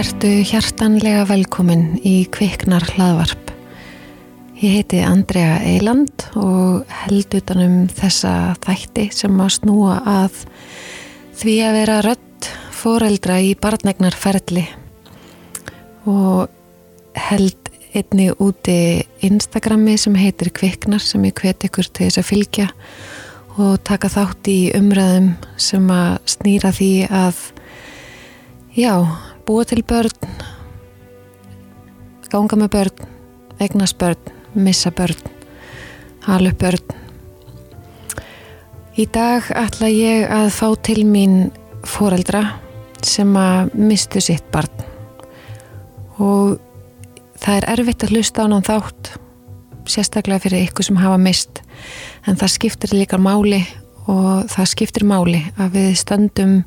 Vertu hjartanlega velkomin í Kviknar hlaðvarp. Ég heiti Andrea Eiland og held utanum þessa þætti sem að snúa að því að vera rött foreldra í barnegnarferðli og held einni úti Instagrami sem heitir Kviknar sem ég hvet ykkur til þess að fylgja og taka þátt í umræðum sem að snýra því að já, búa til börn ganga með börn eignast börn, missa börn hala upp börn. Í dag ætla ég að fá til mín foreldra sem að mistu sitt barn. Og það er erfitt að hlusta á hann þátt sérstaklega fyrir ykkur sem hafa mist en það skiptir líka máli og það skiptir máli að við stöndum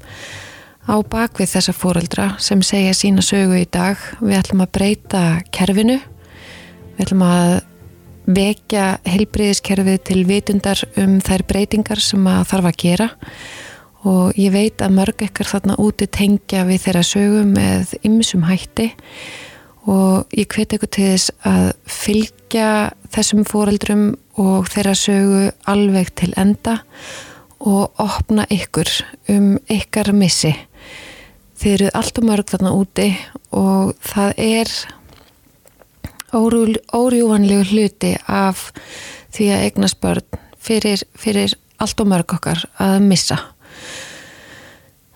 á bakvið þessa fóreldra sem segja sína sögu í dag. Við ætlum að breyta kerfinu, við ætlum að vekja heilbriðiskerfið til vitundar um þær breytingar sem að þarf að gera. Og ég veit að mörg ekkert þarna úti tengja við þeirra sögu með ymsum hætti. Og ég hveti ykkur til þess að fylgja þessum fóreldrum og þeirra sögu alveg til enda og opna ykkur um ykkar missi Þið eru alltaf mörg þarna úti og það er órjúvanlegu hluti af því að eignast börn fyrir, fyrir alltaf mörg okkar að missa.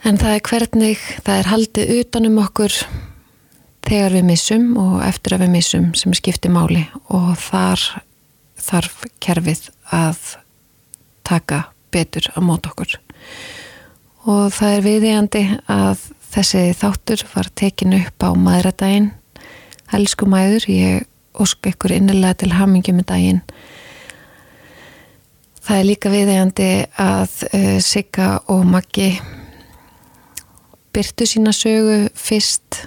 En það er hvernig það er haldið utanum okkur þegar við missum og eftir að við missum sem skiptir máli og þar þarf kerfið að taka betur á mót okkur. Og það er viðíjandi að Þessi þáttur var tekin upp á maðuradaginn. Elsku maður, ég ósk ykkur innilega til hamingi með daginn. Það er líka viðeigandi að uh, Sigga og Maggi byrtu sína sögu fyrst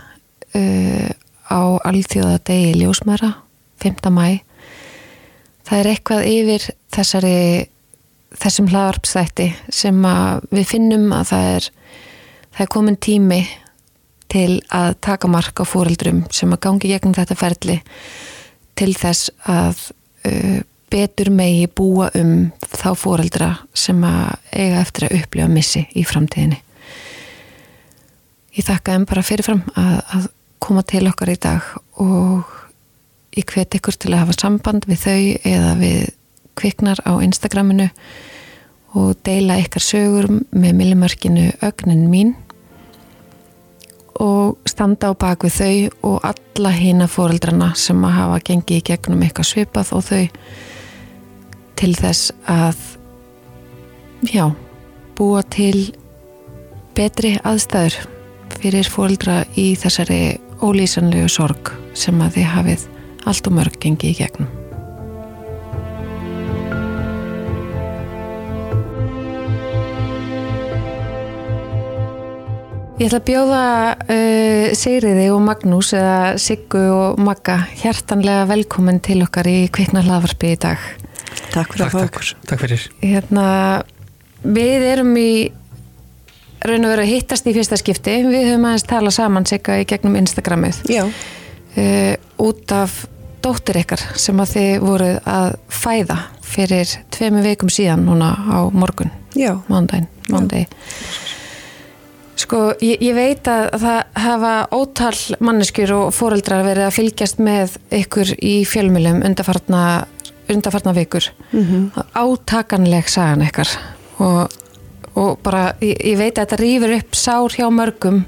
uh, á alþjóðadegi Ljósmæra, 5. mæ. Það er eitthvað yfir þessari, þessum hlaðarpsþætti sem við finnum að það er það er komin tími til að taka mark á fóreldrum sem að gangi gegnum þetta ferli til þess að uh, betur megi búa um þá fóreldra sem að eiga eftir að upplifa missi í framtíðinni. Ég þakka þeim bara fyrirfram að, að koma til okkar í dag og ég hvet ykkur til að hafa samband við þau eða við kviknar á Instagraminu og deila ykkar sögur með millimörkinu ögnin mín og standa á bakvið þau og alla hýna fóreldrana sem að hafa gengið í gegnum eitthvað svipað og þau til þess að já, búa til betri aðstæður fyrir fóreldra í þessari ólýsanlegu sorg sem að þið hafið allt og mörg gengið í gegnum Ég ætla að bjóða uh, Sigriði og Magnús eða Siggu og Magga hjertanlega velkomin til okkar í Kvikna hlaðvarpi í dag. Takk fyrir takk, að fá okkur. Takk fyrir. Hérna, við erum í raun og veru að hittast í fyrsta skipti. Við höfum aðeins talað saman Sigga í gegnum Instagramið. Já. Uh, út af dóttir ykkar sem að þið voruð að fæða fyrir tveimu veikum síðan núna á morgun. Já. Mándaginn. Mándagi. Sko, ég, ég veit að það hafa ótal manneskjur og fóreldrar verið að fylgjast með ykkur í fjölmjölum undarfarna, undarfarna vikur. Mm -hmm. Átakanleg sagan ykkar og, og bara, ég, ég veit að þetta rýfur upp sár hjá mörgum.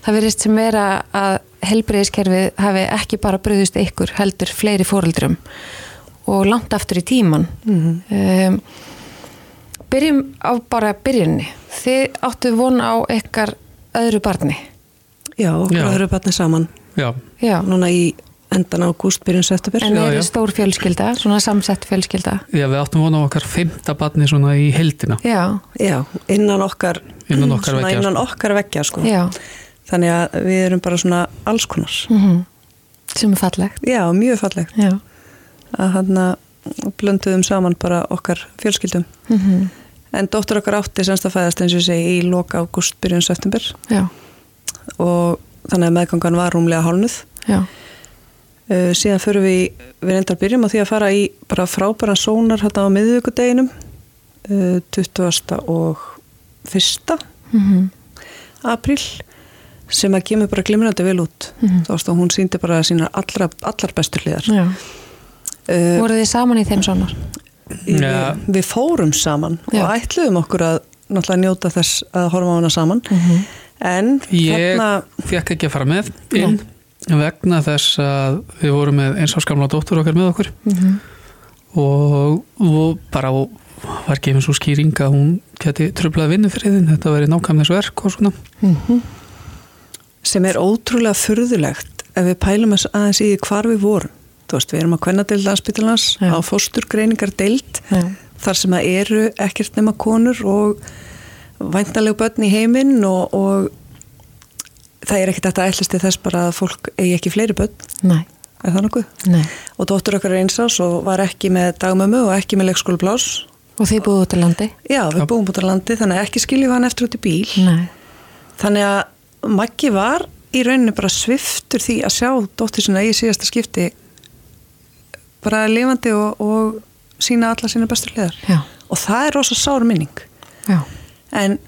Það verist sem vera að helbreyðiskerfið hafi ekki bara bröðust ykkur heldur fleiri fóreldrum og langt aftur í tíman. Mm -hmm. um, byrjum á bara byrjunni þið áttu von á ykkar öðru barni Já, okkur öðru barni saman Já. Já. Núna í endan ágúst byrjun september En það er stór fjölskylda, svona samsett fjölskylda Já, við áttum von á okkar femta barni svona í heldina Já, Já innan okkar innan okkar vekja, innan sko. okkar vekja sko. Já. Þannig að við erum bara svona allskonar mm -hmm. Sem er fallegt Já, mjög fallegt Já. að hann að blönduðum saman bara okkar fjölskyldum mm -hmm. En dóttur okkar átti semst að fæðast eins og segi í loka ágúst byrjun september. Já, og þannig að meðgangan var rúmlega hálnuð. Já, uh, síðan förum við, við reyndar byrjum á því að fara í bara frábæran sónar hérna á miðvíkudeginum uh, 20. og 1. mhm, apríl sem að kemur bara glimrandi vel út. Mhm. þá varst að hún síndi bara sína allra, allar bestur hliðar. Uh, voru þið saman í þeim sonar við, Ja. við fórum saman Já. og ætluðum okkur að náttúrulega njóta þess að horfa á hana saman. Mhm, en Ég þarna fekk ekki að fara með inn vegna þess að við vorum með eins og skamla dóttur okkar með okkur. Mhm, og, og bara var gefin svo skýring að hún geti tröflað vinnufriðin, þetta væri nákvæmnis verk og svona. mhm, sem er ótrúlega furðulegt ef við pælum aðeins í hvar við vorum veist, við erum á kvennadeild landsbyttilans Já. á fósturgreiningar deild já, þar sem að eru ekkert nema konur og væntalegu börn í heiminn og, og það er ekkert að þetta ætlist til þess bara að fólk eigi ekki fleiri börn, nei, er það nokkuð? nei Og dóttur okkar er einsás og var ekki með dagmömmu og ekki með leikskólublás. og þið búið út í landi Já, við búum út á landi þannig að ekki skiljum hann eftir út í bíl. nei, Þannig að Maggi var í rauninni bara sviftur því að sjá dóttir sinna í síðasta skipti bara lifandi og, og sína alla sína bestur hliðar. já, Og það er rosa sár minning. já. En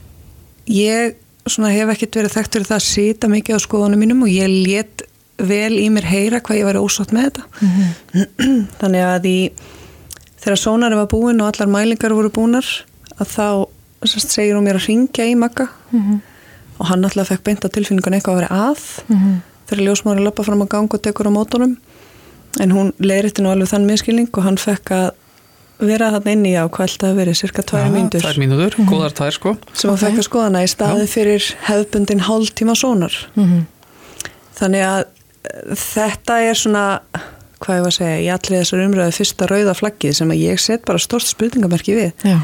ég svona hef ekkert verið þekkt fyrir það að sita mikið á skoðunum mínum og ég let vel í mér heyra hvað ég væri ósátt með þetta. mhm, Þannig að í, þegar sónari var búin og allar mælingar voru búnar að þá sest, segir hún mér að ringja í Magga. Mhm, og hann alltaf fekk beint á tilfinningun eitthvað að vera að. Mhm, þegar ljósmári lappa fram að ganga og tekur á mótunum en hún leiðrætti nú alveg þann miskilning og hann fekk að vera þarna inni á hvað alltaf verið, cirka tværi Já, mínútur. Tvær mínútur, góðar tvær sko. sem hann fekk að skoðana í staði fyrir hefðbundin hálftíma sónar. Mhm, þannig að eh, þetta er svona hvað ég var að segja, í allir þessar umröðu fyrsta rauða flaggið sem að ég set bara stórst spurningamerki við. Já,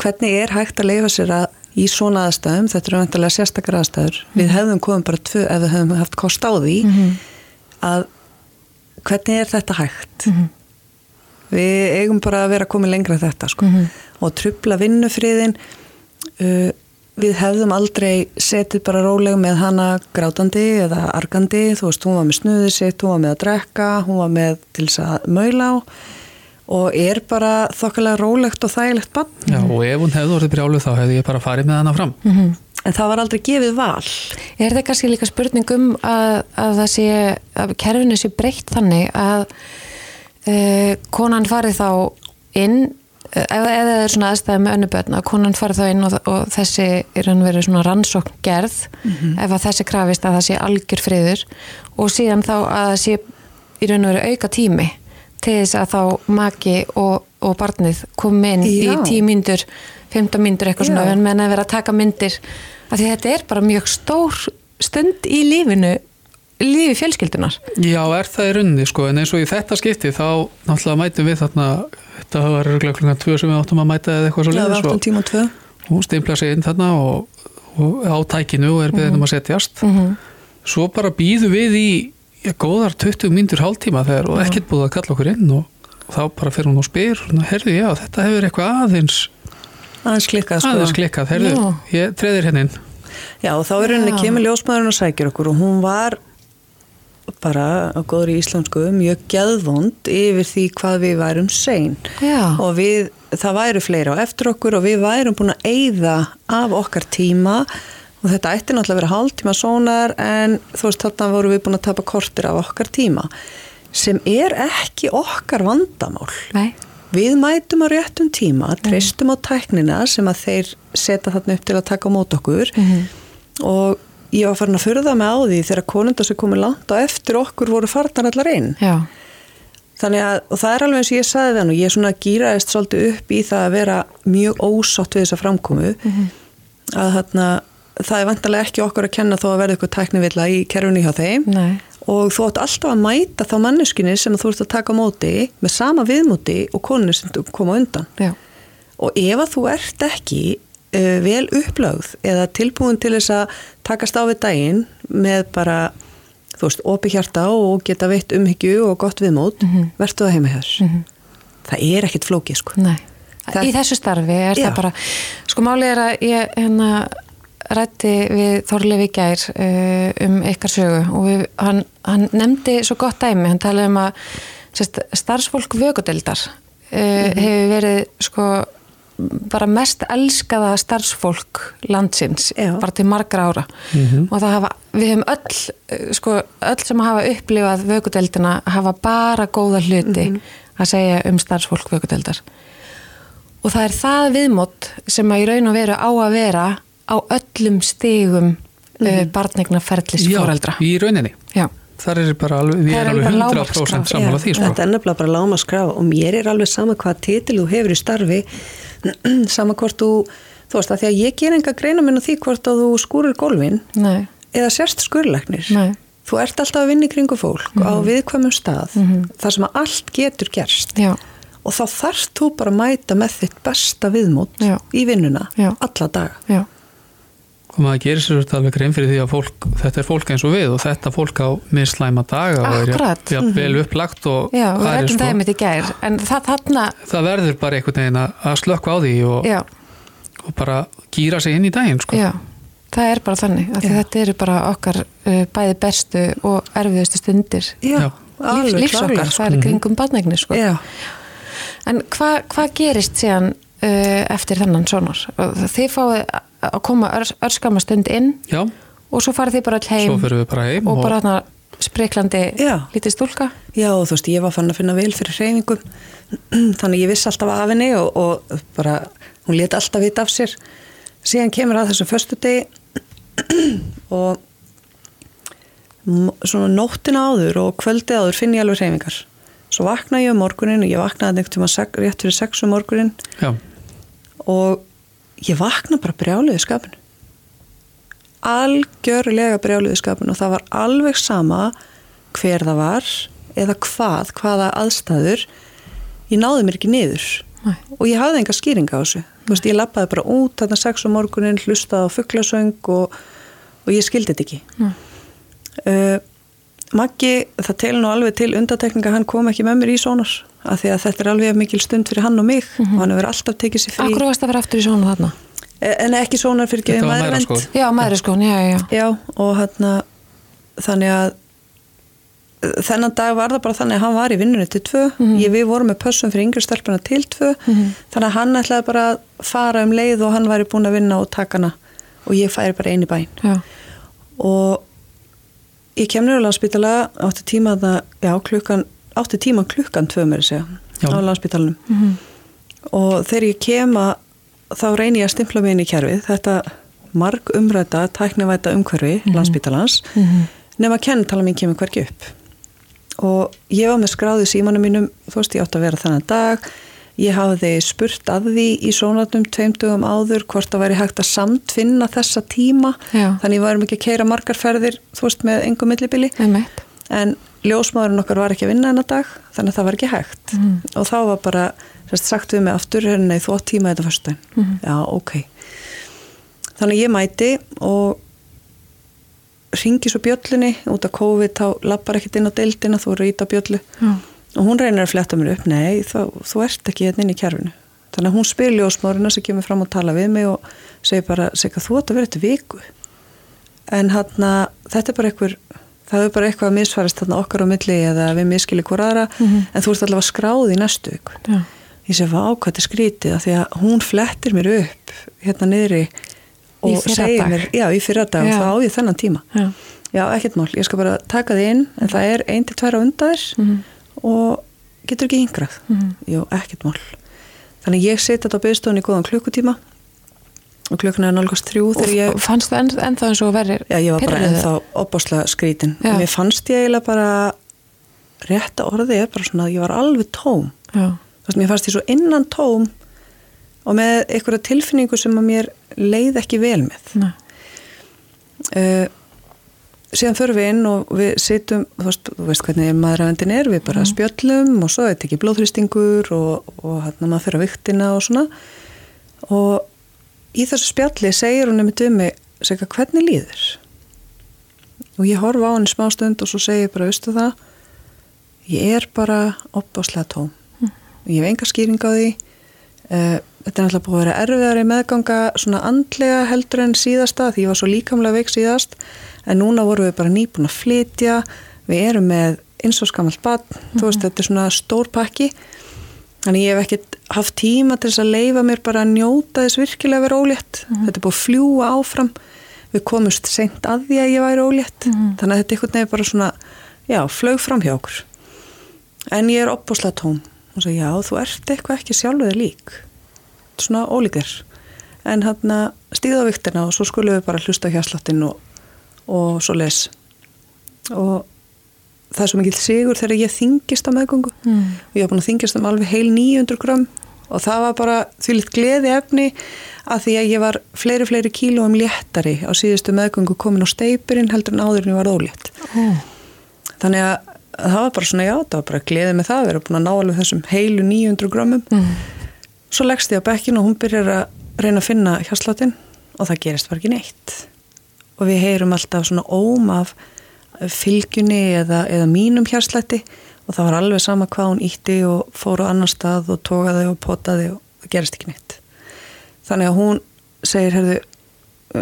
hvernig er hægt að leifa sér að í svona aðstæðum, þetta eru vantilega sérstakar aðstæður, við hefðum komið bara tvö ef við hefðum haft kost á því mhm, að hvernig er þetta hægt? Mhm, við eigum bara að vera komið lengra en þetta sko. mhm, og trubla vinnufriðin uh, við hefðum aldrei setið bara rólega með hana grátandi eða argandi, þú veist, hún var með snuðið sitt, hún var með að drekka, hún var með til þess að maula á. Og er bara þokkalega rólegt og þægilegt bann. Já, og ef hún hefði orðið brjáluð þá hefði ég bara farið með hana fram. mhm En það var aldrei gefið val. Er það kannski líka spurning um að, að það sé, að kerfinu sé breytt þannig að uh, konan farið þá inn, eh, ef, ef það er svona aðstæði með önnubötn, að konan farið þá inn og, og þessi er hann verið svona rannsókn gerð, ef að þessi krafist að það sé algjör friður og síðan þá að það sé í raun og veru auka tími til þess að þá maki og, og barnið komi inn Já. í tíu myndur, 15 myndur eitthvað Já. svona, en meðan að vera að taka myndir af því þetta er bara mjög stór stund í lífinu lífi fjölskyldunar Já, er það í rauninni sko, en eins og í þetta skipti þá náttúrulega mætum við þarna, þetta var örgulega klukkan tvö sem við áttum að mæta eða eitthvað svo Það var leiðis 8 tíma og 2. hún stimpla sig inn þarna og, og á tækinu og er beðin um að setjast. mm -hmm. Svo bara býðu við í já, góðar 20 myndur hálftíma þegar og ekkert búið að kalla okkur inn og, og þá bara fyrir hún og spyr, herðu já, þetta hefur eitthvað aðeins, Aðeins klikkað sko. aðeins klikkað, herðu, Já. ég treðir henni inn. Já, og þá er henni kemur ljósmaðurinn og sækir okkur og hún var bara á góður í íslensku mjög geðvond yfir því hvað við værum sein Já. og við, það væru fleiri á eftir okkur og við værum búin að eyða af okkar tíma og þetta ætti náttúrulega að vera hálftíma sónar en þú veist þarna voru við búin að tapa kortir af okkar tíma sem er ekki okkar vandamál Nei, Við mætum á réttum tíma, treystum á tæknina sem að þeir setja þarna upp til að taka á mót okkur. Mhm. og ég var farin að furða mig á því þegar konundar sem komið langt á eftir okkur voru farnar allar inn. já, Þannig að, og það er alveg eins og ég saði það nú, ég svona gýraðist svolítið upp í það að vera mjög ósátt við þessa framkomu, að þarna, það er vantarlega ekki okkur að kenna þó að verða eitthvað tæknivilla í kerfinu hjá þeim. Nei og þú átt alltaf að mæta þá manneskinni sem þú ert að taka móti með sama viðmóti og konunni sem þú koma undan Já, og ef að þú ert ekki uh, vel upplögð eða tilbúin til þess að takast á við daginn með bara þú veist, opi hjarta og geta veitt umhyggju og gott viðmót, Mhm. verður það heima hér Mhm. það er ekkit flókið sko nei Það- í þessu starfi er Já. það bara sko málið er að ég hérna rætti við Þorleif í gær uh, um ykkar sögu og við, hann, hann nefndi svo gott dæmi, hann talaði um að sérst, starfsfólk vökudeldar uh, hefur verið sko bara mest elskaða starfsfólk landsins, Já. bara til margra ára. Og það hafa, við hefum öll eh, sko, öll sem hafa upplifað vökudeldina hafa bara góða hluti að segja um starfsfólk vökudeldar og það er það viðmót sem að í raun og veru á að vera á öllum stigum mm -hmm. barnegnaferðlis fóreldra í rauninni Já, þar er bara alveg, við er erum alveg alveg bara 100% lágmarkskrá. sammála því sko. Þetta er nefnilega bara láma skrá og mér er alveg sama hvað titil þú hefur í starfi sama hvort þú, þú veist að því að ég ger enga greina minn á því hvort að þú skúrir gólfin nei, eða sérst skurleiknir. nei, Þú ert alltaf að vinna í kringu fólk á viðkvæmum stað þar sem að allt getur gerst já, og þá þarft þú bara að mæta með þitt besta viðmót Já. í vinnuna Já. alla daga. já, og maður gerir sér þetta alveg grein fyrir því að fólk, þetta er fólk eins og við og þetta fólk á mislæma daga og er Akkurat. ja, vel upplagt og já, við það, er rættum sko, það einmitt í gær en það þarna, það verður bara einhvern veginn að slökka á því og, já, og bara gýra sig inn í daginn sko. já það er bara þannig, af því Já. þetta eru bara okkar uh, bæði bestu og erfiðustu stundir Já. lífs, lífs okkar, það er kringum barnegni sko. Já, En hvað hva gerist síðan uh, eftir þennan sonar? Og Þið fáið að koma örs, örskama stund inn já, og svo farið þið bara all heim svo fyrir við bara heim og bara þarna spriklandi Já. lítið stúlka. Já, og þú veist, ég var fann að finna vel fyrir hreyfingum þannig ég viss alltaf af henni og, og bara, hún lét alltaf vita af sér síðan kemur að þessu förstu degi og svona nóttina áður og kvöldið áður finn ég alveg hreyfingar svo vakna ég um morgunin og ég vaknaði einhvern tíma rétt fyrir sex um morgunin já, og ég vakna bara brjáliði skapinu. Algjörlega brjáliði skapinu og það var alveg sama hver það var eða hvað, hvaða aðstæður. Ég náði mér ekki niður Nei. og ég hafði enga skýringa á þessu. Veist, ég lappaði bara út þarna sex um morgunin hlustaði á fugglasöng og, og ég skildi þetta ekki. Uh, Maggi, það telur nú alveg til undatekninga hann kom ekki með mér í sónar af því að þetta er alveg mikil stund fyrir hann og mig og hann hefur alltaf tekið sér frí. Akkur varst að fara aftur í svona þarna? Eh, en ekki sónar fyrir var mæðurvend mæðraskóli. Já, maður sko, já, já, já. já og hann þannig að eh, þennan dag var það bara þannig að hann var í vinnunni til tvö. Ég, við vorum með pössum fyrir yngri stelpuna til tvö. Þannig að hann ætlaði bara að fara um leið og hann væri búin að vinna og taka hana. Og ég færi bara bæinn. Já. og ég kemur á landspítala átti tíma það, já klukkan átti tíma klukkan tvö mér að segja Já. á landspítalanum. Og þegar ég kem að þá reyni ég að stimpla mig inn í kerfið. Þetta marg umræta tæknivæta umhverfi landspítalans. Nema að kennitala mín kemur hverki upp. Og ég var með skráði símanum mínum þú veist ég átti að vera þennan dag ég hafði spurt að því í sónatnum tveimtugum áður hvort það væri hægt að samtvinna þessa tíma. Já. þannig varum ekki að keira margar ferðir þú veist með engum millibili. En ljósmaðurinn okkar var ekki að vinna hennar dag þannig að það var ekki hægt. Og þá var bara sérst, sagt við mig aftur hérna í þvó tíma þetta fyrstu já ok. Þannig að ég mæti og ringi svo bjöllunni. Út af COVID þá lappar ekkert inn á deildina þú eru ít á bjöllu. Já. Og hún reynir að fletta mér upp nei þá, þú ert ekki hérna inn í kjærfinu þannig að hún spyr ljósmaðurinn sem kemur fram og tala við mig og segir bara segir þú átt að vera þetta viku en hann þetta er bara einhver það er bara eitthvað að misfærast þarna okkar á milli eða við miskili hvora aðra en þú ert allavega skráð í næstu viku Já. ég vá hvað þetta er skrítið af því að hún flettir mér upp hérna niðri og fyrradag. segir mér, já í fyrra dag Já. og þá á ég þennan tíma Já. já ekkert mál, ég skal bara taka þið inn en það er ein til tværa undaðir Mhm. Og getur ekki yngrað jú, ekkert mál þannig ég seti þetta á byggstofunni í góðan klukkutíma og klukkuna er nálgast þrjú Og ég fannst það enn, ennþá eins og verið Já, ég var bara ennþá opbáslega skrítin. En mér fannst ég eiginlega bara, rétta orðið er bara svona að ég var alveg tóm. Já. Þú veist, mér fannst ég svo innan tóm og með einhverja tilfinningu sem að mér leið ekki vel með. Uh, síðan förum við inn og við situm, þú veist, þú veist hvernig maðuravendin er, við bara spjöllum og svo er þetta ekki blóðhrýstingur og, og hérna maður fyrir að viktina og svona. Og í þessu spjalli segir hún nefnir um mig, segja hvernig líður? Og ég horfa á henni smá stund og svo segir ég bara, veistu það? Ég er bara opbáslega tóm. Ég hef enga skýring á því. Uh, þetta er náttúrulega búið að vera erfiðari meðganga svona andlega heldur en síðasta því ég var svo líkamlega veik síðast. En núna vorum við bara nýbúin að flytja. Við erum með eins og skamalt bann mm -hmm. þú veist þetta er svona stór pakki. Þannig ég hef ekkert haft tíma til þess að leifa mér bara að njóta þess virkilega vera ólétt. Mm -hmm. þetta er búið að fljúa áfram. Við komumst seint að því að ég væri ólétt. Mm -hmm. þannig að þetta er einhvern veginn bara svona já, flög fram hjá okkur. En ég er opbúslega tóm. Og svo já, þú ert eitthvað ekki sjálfuðið lík svona ólíkir en hann að stíða á viktina og svo skulum við bara hlusta á hjásláttinn og, og svo les og það er svo mikil sigur þegar ég þingist á meðgöngu mm. og ég haf búin að þingist um alveg heil 900 gram og það var bara því litt gleði efni að því að ég var fleiri fleiri kílóum léttari á síðustu meðgöngu komin á steipurinn heldur en áður en ég var ólétt mm. þannig að það var bara svona já, það var bara gleðið með það við erum búin að ná alveg þessum heilu 900 grammum mm. Svo leggst ég á bekkin og hún byrjar að reyna að finna hjásláttinn og það gerist bara ekki neitt. Og við heyrum alltaf svona óm af fylgjunni eða, eða mínum hjáslætti og það var alveg sama hvað hún ítti og fór á annar stað og tókaði og potaði og það gerist ekki neitt. Þannig að hún segir, herðu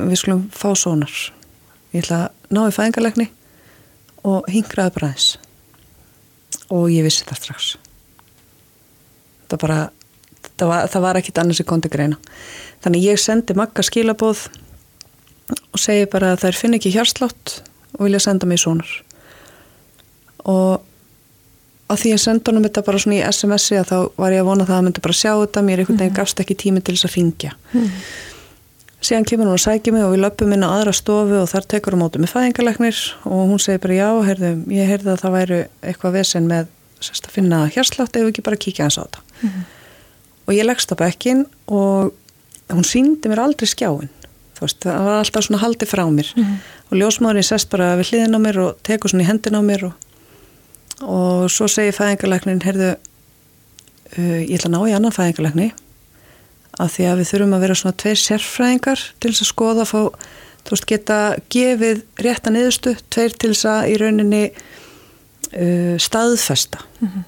við skulum fá sónar. Ég ætla að ná í fæðingalegni og hingraði bara þess og ég vissi það strax. Það bara það var, það var ekkit annars í konti greina þannig ég sendi makka skilabóð og segi bara að þær finn ekki hjarslátt og vilja senda mig svonar og að því ég senda honum þetta bara svona í SMS-i að þá var ég að vona það að það myndi bara sjá þetta mér einhvern veginn mhm. gafst ekki tími til þess að ringja mm. síðan kemur hún að sækja mig og við löpum inn á aðra stofu og þar tekur hún mótið með fæðingarleiknir og hún segir bara já, heyrðu, ég heyrði að það væri eitthvað vesen með sérst, að finna hérslátt ef við ekki bara kíkja hans á þetta mm. Og ég leggst á bekkin og hún síndi mér aldrei skjáin veist, það var alltaf svona haldið frá mér mm. og ljósmáðurinn sest bara við hliðin á mér og tekur svona í hendin á mér og, og svo segir fæðingarleiknin heyrðu, uh, ég ætla að ná í annan fæðingarleikni að því að við þurfum að vera svona tveir sérfræðingar til þess að skoða að fá, þú veist, geta gefið rétta niðurstu, tveir til þess að í rauninni uh, staðfesta mm -hmm.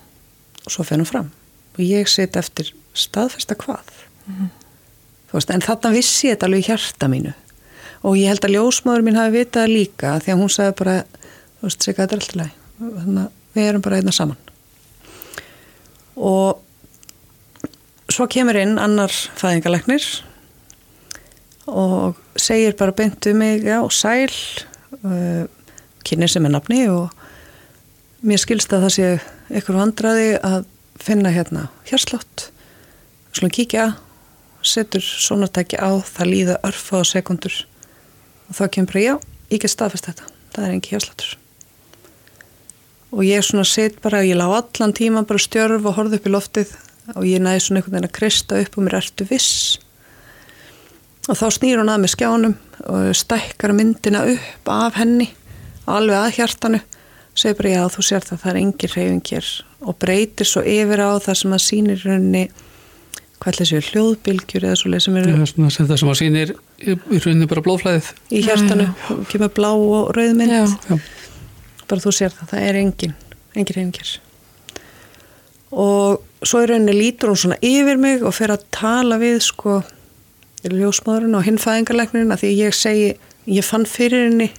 og svo fennum fram og ég set eftir staðfesta hvað? Mm -hmm. veist, en þarna vissi ég þetta alveg í hjarta mínu. Og ég held að ljósmáður mín hafi vitað líka því að hún sagði bara þú veist, segja þetta er alltaf læg þannig að við erum bara einna saman. Og svo kemur inn annar fæðingaleknir og segir bara beintu mig já, sæl uh, kynir sem er nafni og mér skilst að það sé eitthvað vandraði að finna hérna hérslátt svona kíkja setur svona tæki á það líða örfa á sekundur og þá kemur bara já, ég get staðfest þetta. Það er engi hérsláttur og ég svona set bara ég lág allan tíma bara stjörf og horð upp í loftið. Og ég næði svona einhvern veginn að kristja upp og mér ertu viss? Og þá snýr hún að með skjánum og stækkar myndina upp af henni alveg að hjartanu. Segir bara já þú sér það það er engin reyfing hér. Og breytir svo yfir á það sem að sínir rauninni hvað er þessi hljóðbylgjur eða svo leið sem eru sem það sem að sínir í rauninni bara blóðflæðið. í hjartanu, já, já. kemur blá og rauðmynd já, bara þú sér það, það er engin engin reyfing hér og svo í rauninni lítur hún svona yfir mig og fer að tala við sko ljósmaðurinn og hinnfæðingarleiknirinn að því ég segi, ég fann fyrir henni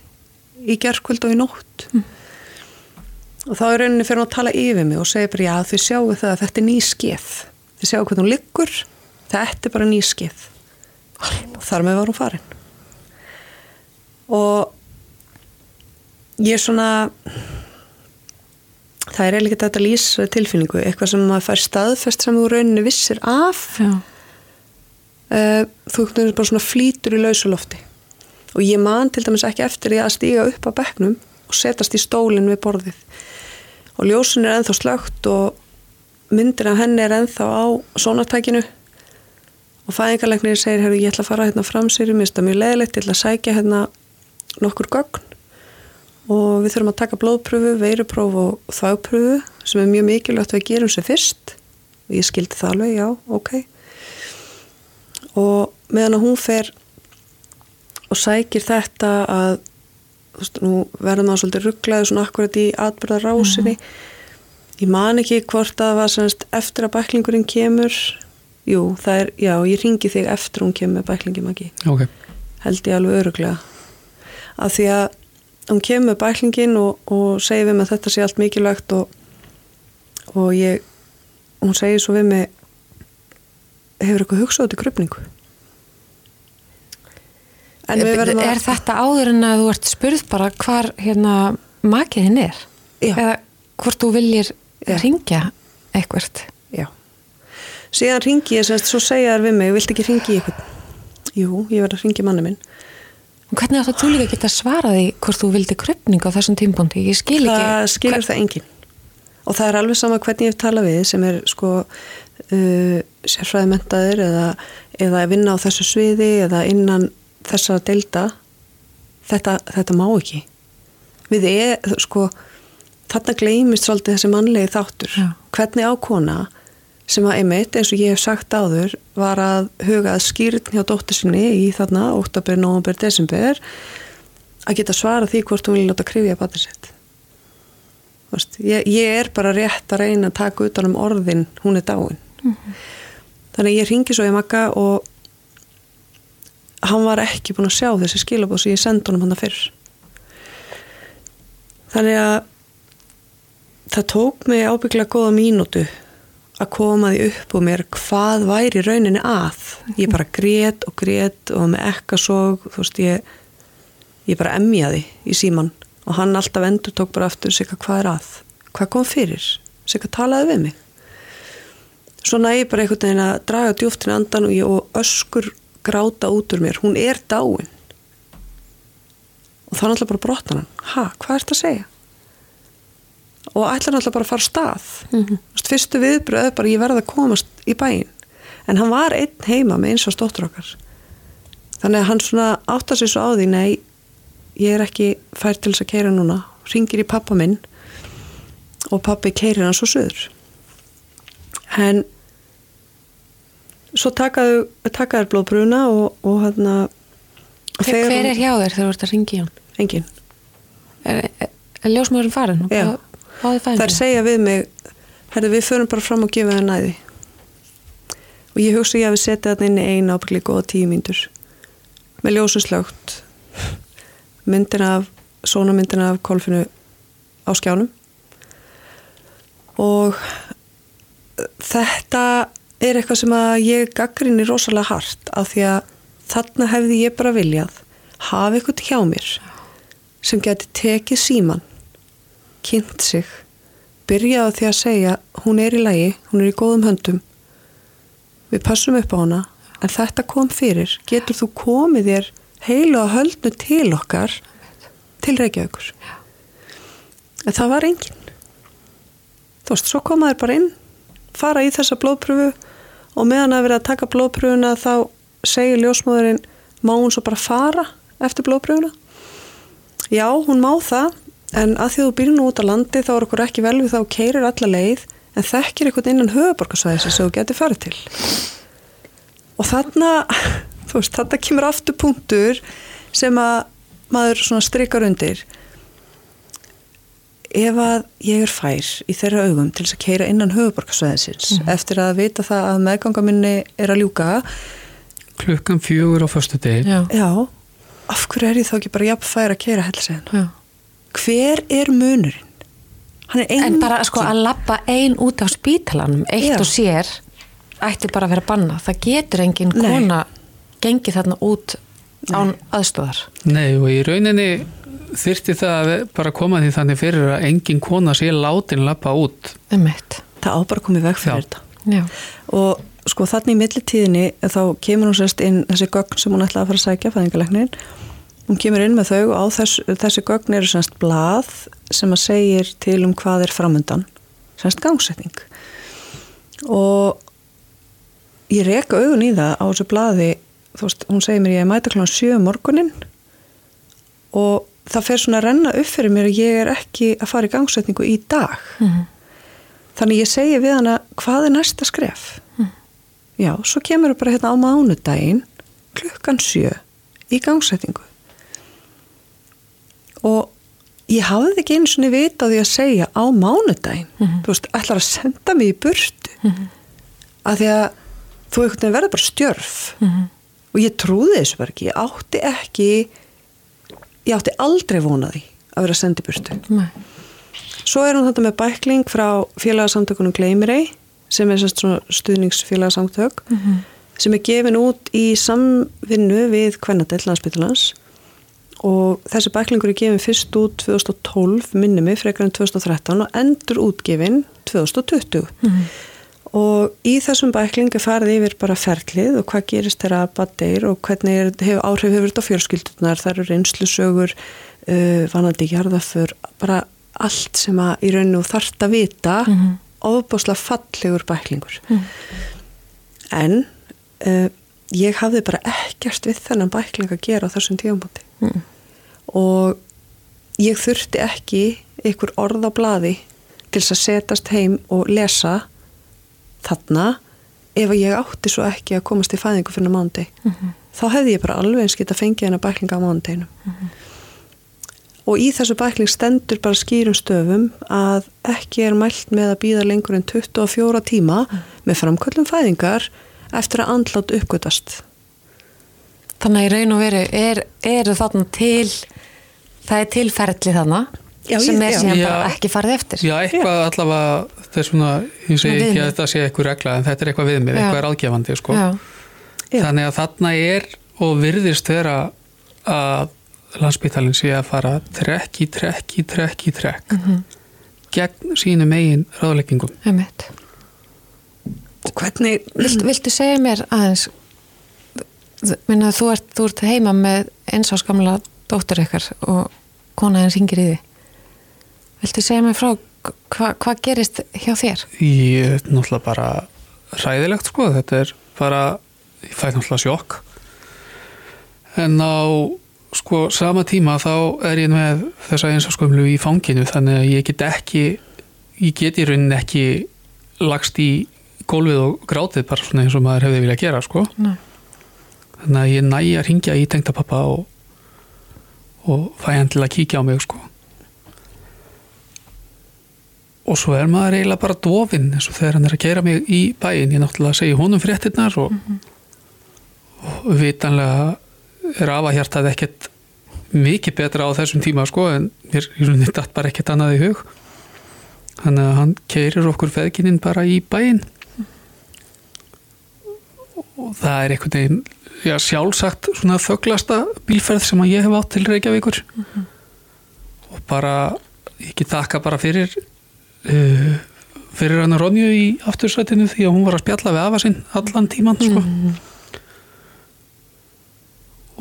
í gerðkvöld og í nótt. Mm. Og þá er rauninni fyrir að tala yfir mig og segja bara já þið sjáu það að þetta er ný skeið þið sjáu hvernig hún liggur? Þetta er bara ný skeið og þar með var hún farin. Og ég er svona það er eiginlega þetta lýs tilfinningu, eitthvað sem maður fær staðfest sem þú rauninni vissir af. Uh, þú bara svona flýtur í lausulofti og ég man til dæmis ekki eftir því að stíga upp á begnum og setast í stólinn við borðið. Og ljósun er enþá slögt og myndir af henni er enþá á sónartækinu og fæðingarleiknir segir, herru ég ætla að fara hérna fram sér, mér finnst það mjög leðilegt, ég ætla að sækja hérna nokkur gögn. Og við þurfum að taka blóðpröfu, veirupróf og þápröfu sem er mjög mikilvægt að við gerum sér fyrst. Og ég skildi það alveg, já, ok. Og meðan að hún fer og sækir þetta að þú veist, nú verður maður svolítið rugglaði svona akkurat í atbyrðarásinni mm -hmm. Ég man ekki hvort að það var semst eftir að bæklingurinn kemur jú, það er, já, ég ringi þig eftir hún kemur með bæklingi magi ok, held ég alveg öruglega af því að hún kemur með bæklingin og, og segir við mig að þetta sé allt mikilvægt og, og ég hún segir svo við mig hefur eitthvað hugsað út í krupningu en við verðum að Er þetta áður en að þú ert spurð bara hvar hérna makiðin er? Já. Eða hvort þú viljir. Ringja eitthvert? Já. Síðan ringi ég semst, svo segja þær við mig, viltu ekki ringi eitthvað? Jú, ég verð að ringi manni minn. Og hvernig áttu þú líka að geta svarað því hvort þú vildi krupning á þessum tímpúndi? Ég skil ekki. Það skilur það enginn. Og það er alveg sama hvernig ég hef talað við sem er sko uh, sérfræðimentaður eða, eða að vinna á þessu sviði eða innan þessara delta. Þetta, þetta má ekki. Við er, sko, þarna gleymist svolítið þessi mannlegi þáttur. Já. Hvernig ákona sem að einmitt, eins og ég hef sagt áður, var að huga að skýrn hjá dóttur sinni í þarna, óttabur, nóvambur, desember, að geta svara því hvort hún vil láta krifja Veist, ég, ég er bara rétt að reyna að taka utan um orðin, hún er dáin. Þannig að ég ringi svo í makka og hann var ekki búin að sjá þessi skilabóð sem ég sendi honum hann að fyrr. Þannig að það tók mig ábygglega góða mínútu að koma því upp og mér hvað væri rauninni að. Ég bara grét og grét og með ekkasog, þú veist, ég, ég bara emjaði í síman og hann alltaf endur tók bara aftur sig hvað er að, hvað kom fyrir, sig talaði við mig. Svo næði bara einhvern veginn að draga djúftin andan og, ég, og öskur gráta út úr mér, hún er dáin. Og þá náttúrulega bara brotna hann, ha, hvað ert að segja? Og ætlar náttúrulega bara að fara stað mm -hmm. fyrstu viðbröð bara ég verði að komast í bæin en hann var einn heima með eins og stóttur okkar þannig að hann svona áttar sér svo á því nei, ég er ekki fær til þess að keira núna ringir í pappa minn og pappi keirir hann svo söður en svo takaðu takaður blóðbruna og, og Hver, hver er hjá þér þegar þú ert að ringi hann? engin Er, er, er ljósmaðurinn farin? Já. Þær segja við mig herri við förum bara fram og gefa það næði. Og ég hugsa ég að við setja þetta inn í eina ábyggli góða tíu mínútur. Með ljósuslögt myndina af svona myndina af kolfinu á skjánum. Og þetta er eitthvað sem að ég gaggrinni rosalega hart af því að þarna hefði ég bara viljað hafa eitthvað hjá mér sem geti tekið síman kynnt sig. Byrjaði á því að segja hún er í lægi, hún er í góðum höndum. Við passum upp á hana en þetta kom fyrir. Getur þú komið þér heilu að höldnu til okkar til Reykjavíkur? En það var engin þú veist, svo komaður bara inn fara í þessa blóðpröfu og meðan að vera að taka blóðpröfuna þá segir ljósmóðurinn má hún svo bara fara eftir blóðpröfuna já, hún má það en að því þú býr nú út á landi þá er okkur ekki vel við þá keirir alla leið en þekkir eitthvað innan höfuborgarsvæðis sem þú getur farið til og þarna þú veist, þarna kemur aftur punktur sem að maður svona strikar undir ef að ég er fær í þeirra augum til þess að keira innan höfuborgarsvæðisins mm -hmm. eftir að vita það að meðgangaminni er að ljúka klukkan fjögur á förstu degi Já. já, af hverju er ég þá ekki bara jafn fær að keira helsegin Já. Hver er munurinn? Er En bara sko að lappa ein út af spítalanum, eitt Já. og sér ætti bara að vera banna. Það getur engin Nei. kona gengið þarna út án aðstóðar. Nei og í rauninni þyrfti það að bara koma því þannig fyrir að engin kona sé látin lappa út eitt. það á bara að koma í veg fyrir Já. þetta Já. og sko þannig í millitíðinni þá kemur hún sérst inn þessi gögn sem hún ætlaði að fara að sækja fæðingalegnin hún kemur inn með þau og á þess, þessi gögn eru sérst blað sem að segir til um hvað er framöndan sérst gangsetning. Og ég reka augun í það á þessu blaði þú veist, hún segir mér ég er mæta kláðan 7 um morgunin og það fer svona að renna upp fyrir mér að ég er ekki að fara í gangsetningu í dag. Mhm. þannig ég segi við hana hvað er næsta skref? Já, svo kemur við bara hérna á mánudaginn klukkan sjö í gangsetningu og ég hafði ekki einu svona vita á því að segja á mánudaginn. Þú veist, ætlar að senda mig í burtu? Af því að þú einhvern veginn verður bara stjörf. Og ég trúði þessu bara ekki. Ég átti ekki ég átti aldrei vonaði að vera sendið burtu. Svo er hún þetta með bækling frá félagsamtökunum Gleimirei sem er stuðningsfélagsamtök sem er gefin út í samvinnu við Kvennadell landsbyttalans og þessi bæklingur er gefin fyrst út 2012 minni mig frekar en 2013 og endur útgefin 2020 og í þessum bækling er farið yfir bara ferlið og hvað gerist þeirra baddeir og hvernig er, hef, áhrif hefur þetta á fjölskyldunar, það eru reynslusögur uh, vanandi jarðaför bara allt sem að í rauninu þú þarft að vita. Mm ofbáslega fallegur bæklingur. En uh, ég hafði bara ekkert við þennan bækling að gera á þessum tífambóti Mm. Og ég þurfti ekki ykkur orð á blaði til þess að setast heim og lesa þarna ef ég átti svo ekki að komast í fæðingu fyrir mándi þá hefði ég bara alveg eins geta fengið hennar bæklinga á mándeginu og í þessu bækling stendur bara skýrum stöfum að ekki er mælt með að býða lengur en 24 tíma með framköllum fæðingar eftir að andlátt uppgötast Þannig að í raun og veru er, eru þarna til það er tilferðli þarna Já, sem er já. síðan Já. bara ekki farið eftir Já, eitthvað allavega, þetta er svona, ég segi ekki að þetta sé eitthvað regla, en þetta er eitthvað viðmið, Já. eitthvað er ráðgefandi, sko. Já. Já. Þannig að þarna er og virðist vera að landsbytalinn sé að fara trekk í trekk í trekk í trekk gegn sínum eigin ráðleggingum. Einmitt. og hvernig Vilt, viltu segja mér aðeins minna, þú, ert, þú ert heima með eins og skamla dóttur ykkar og kona henn ringir í því Viltu segja mér frá hvað hva gerist hjá þér? Ég er náttúrulega bara ræðilegt, sko, þetta er bara, ég fæ náttúrulega sjokk. En á, sko, sama tíma þá er ég með þessa einsaskömmlu í fanginu, þannig að ég get ekki, ég get í rauninni ekki lagst í gólfið og grátið bara svona eins og maður hefði viljað gera, sko. Nei. Þannig að ég næ að ringja í tengda pappa og, og fæ hann til að kíkja á mig, sko. Og svo er maður eiginlega bara dofinn eins og þegar hann er að keira mig í bæinn, ég náttúrulega segi honum fréttinnar og, og vitanlega er afahjartað ekkert mikið betra á þessum tíma sko en mér datt bara ekkert annað í hug. Þannig að hann keirir okkur feðgininn bara í bæinn. Og það er einhvern veginn já, sjálfsagt svona þöglasta bílferð sem að ég hef átt til Reykjavíkur. Og bara ég get þakka bara fyrir uh, fyrir hann að Ronju í aftursætinu því að hún var að spjalla við afa sinn allan tíman sko.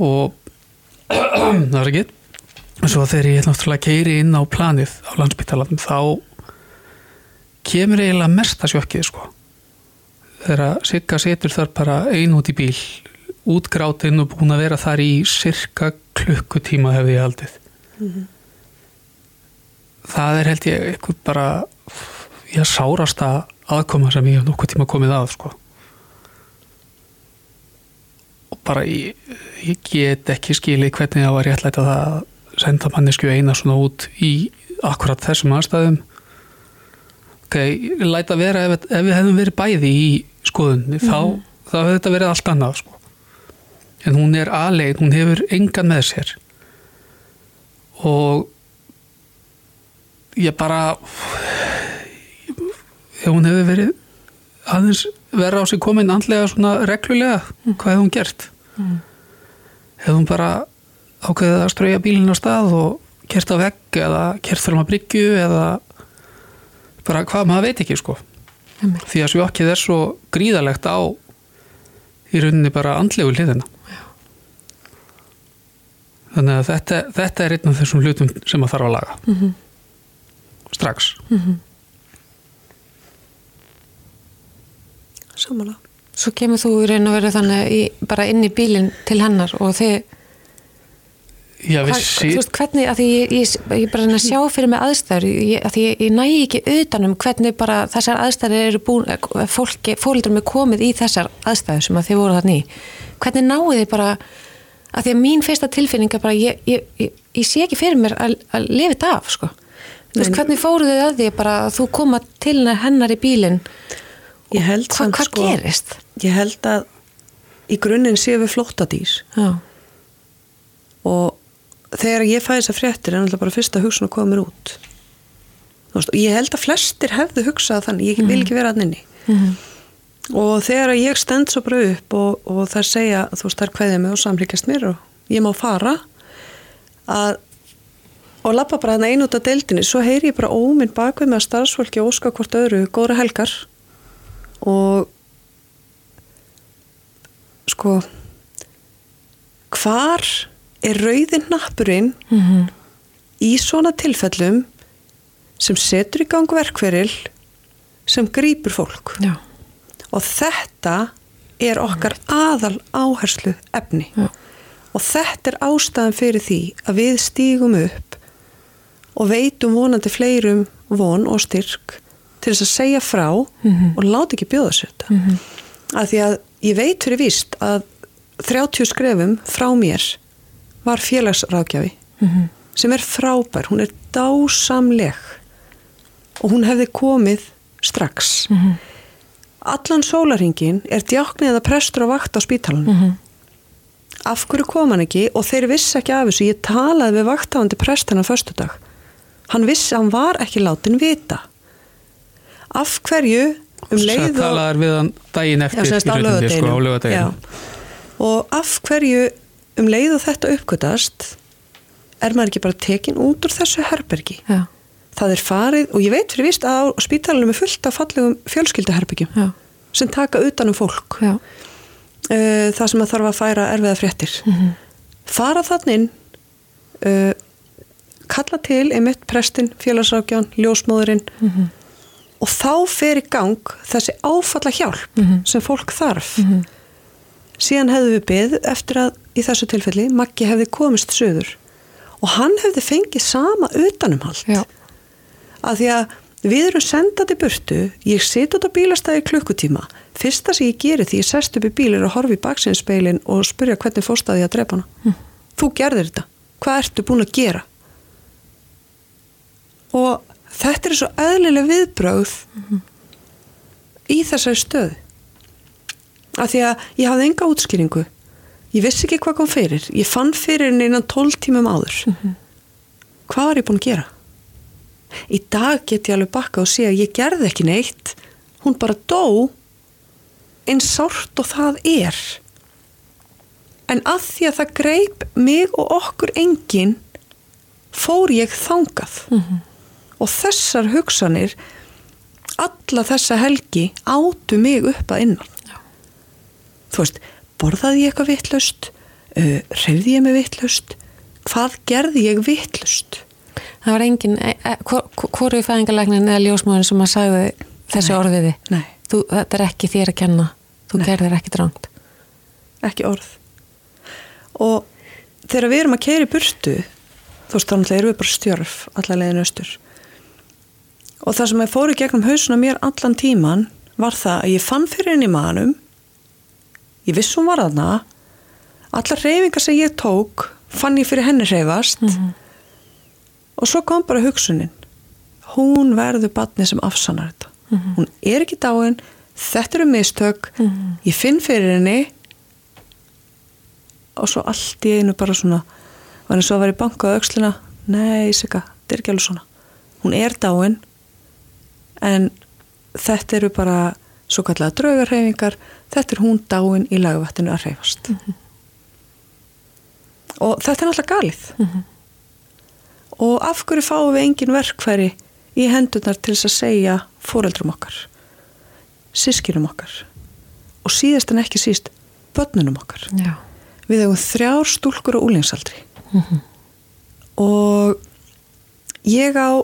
og það er ekki. Svo þegar ég náttúrulega keiri inn á planið á landsbytalanum þá kemur eiginlega mesta sjokkið sko. Þegar Sigga setur þar bara ein út í bíl útgrátinn og búin að vera þar í cirka klukkutíma hefði ég haldið. Það er held ég eitthvað bara ég sárasta aðkoma sem ég hef nokkuð tíma komið að sko. Og bara ég, ég get ekki skilið hvernig það var réttlætt að það senda mannesku eina svona út í akkurat þessum aðstæðum. Ok, ég læt að vera ef, ef við hefðum verið bæði í skoðunni þá, þá hefði þetta verið allt annað sko. En hún er aðlegin, hún hefur engan með sér. Og ég bara hún hefði verið aðeins vera á sig komin andlega svona reglulega, hvað hefði hún gert? Hefði hún bara ákveðið að strauja bílinn á stað og kert á vegg eða kert fram að bryggju eða bara hvað maður veit ekki sko. Einmitt. því að sjokkið er svo gríðalegt á í rauninni bara andlegu hliðina þannig að þetta, þetta er einn af þessum hlutum sem að þarf að laga Mhm. strax Samanlega. Svo kemur þú í raun og veru þannig í, bara inn í bílinn til hennar og þið Já, Hva, sí, þú veist hvernig, að því ég, ég, ég bara reyna að sjá fyrir mig aðstæður ég, að því ég, ég næ ekki utanum hvernig bara þessar aðstæður eru búin eh, fólki, fólkdur með komið í þessar aðstæður sem að þið voru þarna í hvernig náðu þið bara að því að mín fyrsta tilfinning er bara ég, ég, ég, ég sé ekki fyrir mér að, að lifa þetta af sko. Nei. hvernig fóruð þið að því bara að þú koma til hennar í bílinn? Held Hva, hvað sko- gerist? Ég held að í grunninn séu við flóttadýr. Já, og þegar ég fæði þess að fréttir er náttúrulega bara fyrsta hugsun að koma mér út. Og ég held að flestir hefðu hugsað þannig, ég vil ekki vera hann inni og þegar ég stend svo bara upp og, og þær segja þú veist þær kveðja mig og samlíkast mér og ég má fara að og lappa bara hann einu út af deildinni svo heyri ég bara óminn bakvið með að starfsfólki óska hvort öðru góðra helgar. Og sko hvar er rauðin nappurinn í svona tilfellum sem setur í gang verkferil sem grýpur fólk? Já, og þetta er okkar aðal áherslu efni Já. og þetta er ástæðan fyrir því að við stígum upp og veitum vonandi fleirum von og styrk til þess að segja frá og láta ekki bjóða sér þetta. Mm að því að ég veit fyrir víst að 30 skrefum frá mér var félagsrákjafi sem er frábær, hún er dásamleg og hún hefði komið strax allan sólaringin er djáknið eða prestur á vakt á spítalanum. Af hverju kom hann ekki og þeir vissi ekki af þessu. Ég talaði við vaktáðandi prestina föstudag. Hann vissi að hann var ekki látin vita. Af hverju um leið og talaðar við hann daginn eftir Já, á sko, á laugardeginum. laugardeginum. Já. og af hverju um leið og þetta uppgötast er maður ekki bara tekin út úr þessu herbergi? Já, það er farið og ég veit fyrir vist að spítalunum er fullt af fallegum fjölskyldaherbergjum já, sem taka utanum fólk. Uh, það sem að þarf að færa erfiða fréttir. Fara þannig uh, kalla til einmitt prestin, félagsrákján, ljósmóðurinn og þá fer í gang þessi áfalla hjálp sem fólk þarf. Síðan hefðu við byggð eftir að í þessu tilfelli Maggi hefði komist söður og hann hefði fengið sama utanumhald. Já, að því að við erum sendandi burtu ég sit út á bílastæði klukkutíma. Fyrsta sem ég geri því ég sest upp í bíl er að horfa í baksinnspeilin og spyrja hvernig fórstaði ég að drepa hana. Þú gerðir þetta, hvað ertu búin að gera? Og þetta er svo eðlileg viðbrögð í þessari stöðu. Af því að ég hafði enga útskýringu. Ég vissi ekki hvað kom fyrir. Ég fann fyrir henni innan 12 tímum áður. Hvað var ég búin að gera í dag get ég alveg bakka og sé að ég gerði ekki neitt. Hún bara dó eins sárt og það er. En að því að það greip mig og okkur engin fór ég þangað. Og þessar hugsanir alla þessa helgi átu mig upp að innan. Já. þú veist borðaði ég eitthvað vittlust uh, reyði ég mig vittlust hvað gerði ég vittlust það var engin e, e, hvoru í fæðingalegnin eða ljósmáðin sem að sagði þessi orðiði nei, þú, þetta er ekki þér að kenna. Þú Nei. gerðir ekki drangt. Ekki orð. Og þegar við erum að keira í burtu þú veist þá erum við bara stjörf allar leiðin austur. Og það sem ég fór í gegnum hausuna mér allan tíman var það að ég fann fyrir henni manum ég viss hún var þarna. Allar reyfingar sem ég tók fann ég fyrir henni reyfast og svo kom bara hugsunin. Hún verður batni sem afsannar þetta. Hún er ekki dáin. Þetta eru mistök. Ég finn fyrir henni. Og svo allt í einu bara svona var eins og að vera í banka á aukslina nei, Sika, þetta er ekki alveg svona. Hún er dáin. En þetta eru bara svo kallega draugarhefingar þetta er hún dáin í lagvattinu að reyfast og þetta er náttúrulega galið og af hverju fáum við engin verkfæri í hendurnar til þess að segja foreldrum okkar sískinum okkar og síðast en ekki síst börnunum okkar? Já, við hefum þrjár stúlkur á úlingsaldri og ég á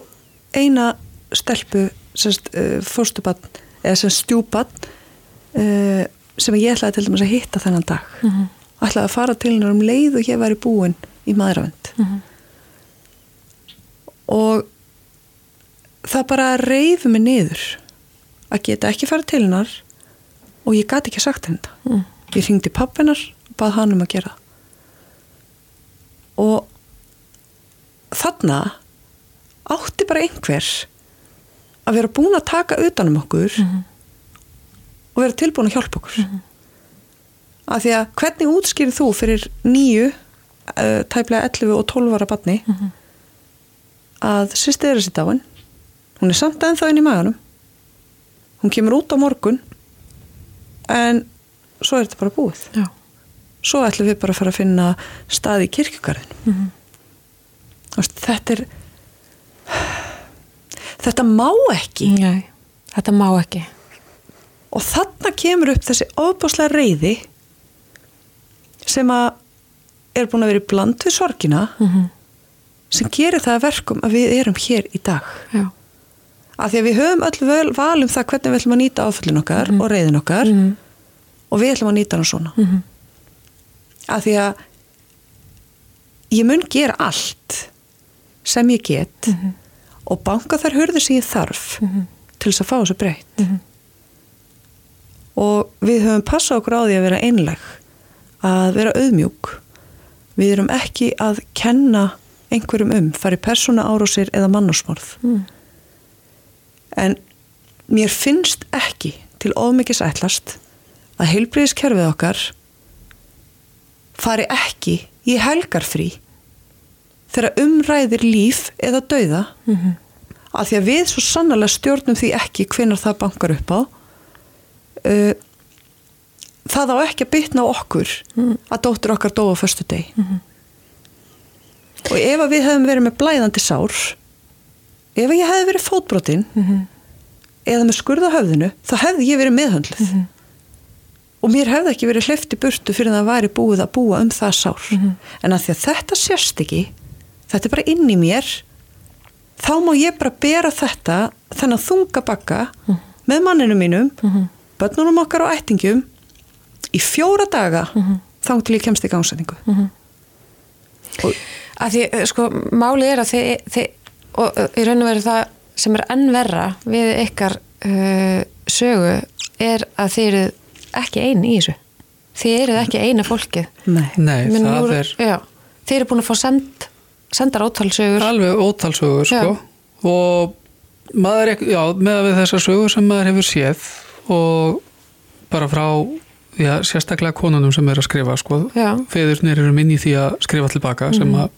eina stelpu uh, fórstubann eða sem stjúbann uh, sem ég ætlaði til dæmis að hitta þennan dag. Ætlaði að fara til hennar um leið og ég væri búin í maðuravend og það bara reyfi mig niður að geta ekki fara til hennar og ég gati ekki sagt henni þetta ég ringdi pappinar og bað hann um að gera og þarna átti bara einhver að vera búin að taka utanum okkur og vera tilbúin að hjálpa okkur. Mm -hmm. af því að hvernig útskýrið þú fyrir nýju uh, tæplega 11 og 12 ára batni mm -hmm. Að sýstið er þessi dáin hún er samt ennþá inn í maganum hún kemur út á morgun en svo er þetta bara búið Já. svo ætlum við bara að fara að finna stað í kirkjugarðin mm. -hmm. þetta er þetta má ekki Nei, þetta má ekki og þarna kemur upp þessi ofbáslega reyði sem að er búin að vera í bland við sorgina Mhm. Sem gerir það að verkum að við erum hér í dag Já, af því að við höfum öll vel val um það hvernig við ætlum að nýta áföllin okkar Mhm. og reyðin okkar Mhm. og við ætlum að nýta hann svona Mhm. af því að ég mun gera allt sem ég get Mhm. og banka þær hörður sem ég þarf til þess að fá þessu breytt Mhm. og við höfum passað okkur á því að vera einleg að vera auðmjúk við erum ekki að kenna einhverjum um, fari persóna árósir eða mannásmorð Mm. en mér finnst ekki til ofmikis ætlast að heilbriðiskerfið okkar fari ekki í helgarfrí þegar umræðir líf eða dauða. Mhm. af því að við svo sannlega stjórnum því ekki hvenar það bankar upp á. Uh, það á ekki að bytna okkur að dóttur okkar dóa á föstu deg og ef að við hefum verið með blæðandi sár ef ég hefði verið fótbrotinn eða með skurða höfðinu þá hefði ég verið meðhöndluð. Og mér hefði ekki verið hleyft í burtu fyrir það að væri búið að búa um það sár. En að því að þetta sérst ekki þetta er bara inn í mér þá má ég bara bera þetta þennan þunga bakka með manninu mínum börnunum okkar og ættingjum í fjóra daga þá til ég kemst í gangsetningu og að því, eh, sko, málið er að þið, þið og eh, í raun og veru það sem er enn verra við ykkar uh, sögu er að þið eru ekki eini í þessu. Þið eru ekki eina fólkið. Nei, Nei, það nú- er já, þið eru búin að fá send, sendar ótalsögur. Alveg ótalsögur sko. og maður ekki, já, með við þessar sögur sem maður hefur séð og bara frá já, sérstaklega konunum sem er að skrifa sko. Feðurnir eru minni því að skrifa tilbaka sem að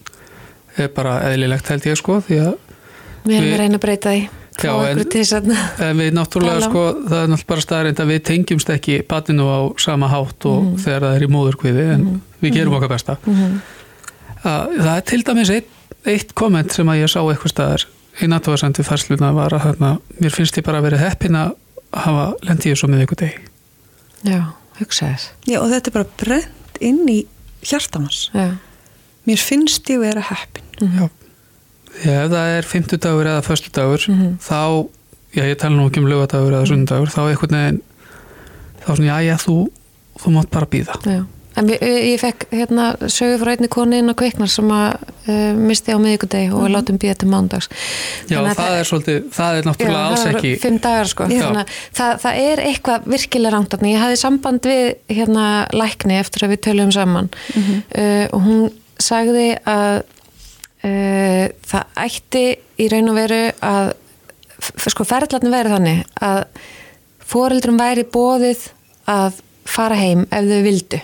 er bara eðlilegt held ég sko því að við erum að reyna að breyta því Já, en- En við náttúrulega sko, það er náttúrulega bara staðarind að við tengjumst ekki batinu á sama hátt og Mhm. þegar það er í móðurkviði en við gerum okkar besta. Mhm. Að, það er til dæmis eitt, eitt komment sem að ég sá eitthvað staðar í natúarsendi færsluna var að þarna, mér finnst ég bara að vera heppin að hafa lendið svo með ykkur deg. já, hugsa þess já, og þetta er bara brent inn í hjartamans já, mér finnst ég vera heppin Já. Því að ef það er fimmtudagur eða föstudagur Mhm. þá, já ég tala nú ekki um lögadagur eða sundagur, þá einhvern veginn þá er svona, já já, þú þú mátt bara býða. já Við, ég fekk hérna sögu frá einni konu inn á kviknar sem að uh, misti á miðvikudegi og við látum býða til mándags. Já, það, er svolítið, það er náttúrulega alls það ekki Fimm dagar sko. Já. Þannig, að það, það er eitthvað virkilega rangt. Ég hafði samband við hérna lækni eftir að við töluðum saman uh, og hún sagði að uh, það ætti í raun og veru að sko ferðlarni verið þannig að foreldrum væri bóðið að fara heim ef þau vildu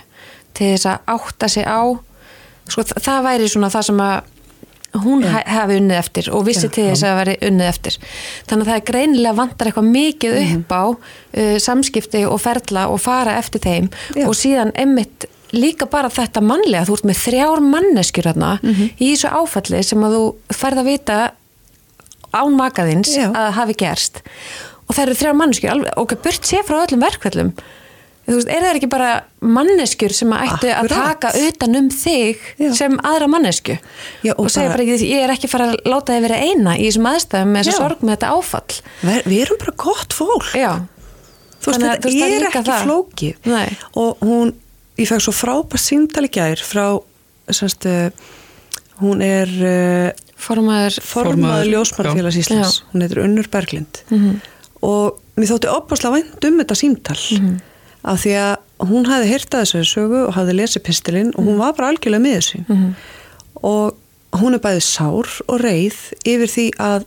til þess að átta sig á sko þa- það væri svona það sem að hún Já. ha hafi unnið eftir og vissi Já. til þess að það væri unnið eftir þannig að það er greinilega vantar eitthvað mikið Mhm. upp á uh, samskipti og ferla og fara eftir þeim Já. og síðan emmitt líka bara þetta mannlega, þú ert með þrjár manneskjur hérna Mhm. í þessu áfalli sem að þú færð að vita án makaðins að hafi gerst og það eru þrjár manneskjur alveg, ok, burt sé frá öllum verkvöldum þú veist, er það ekki bara manneskjur sem að ættu að Akkurat. taka utan um þig Já. sem aðra mannesku Já, og og, segja bara- bara ekki, ég er ekki fara að láta þið vera eina í þessum aðstæðum með þessa Já. sorg með þetta áfall Ver, við erum bara gott fólk já, þú veist, að- þetta er ekki það. flókið Nei. og hún, ég fekk svo frábært símtali gær frá semst, uh, hún er uh, formaður formaður ljósmannfélags já. Íslands hún heitir Unnur Berglind Mhm. og mér þótti opaslega vænt um þetta símtal Mhm. Af því að hún hefði heyrt að þessu sögu og hafði lesið pistilinn og Mhm. hún var bara algjörlega með þessu og hún er bæði sár og reið yfir því að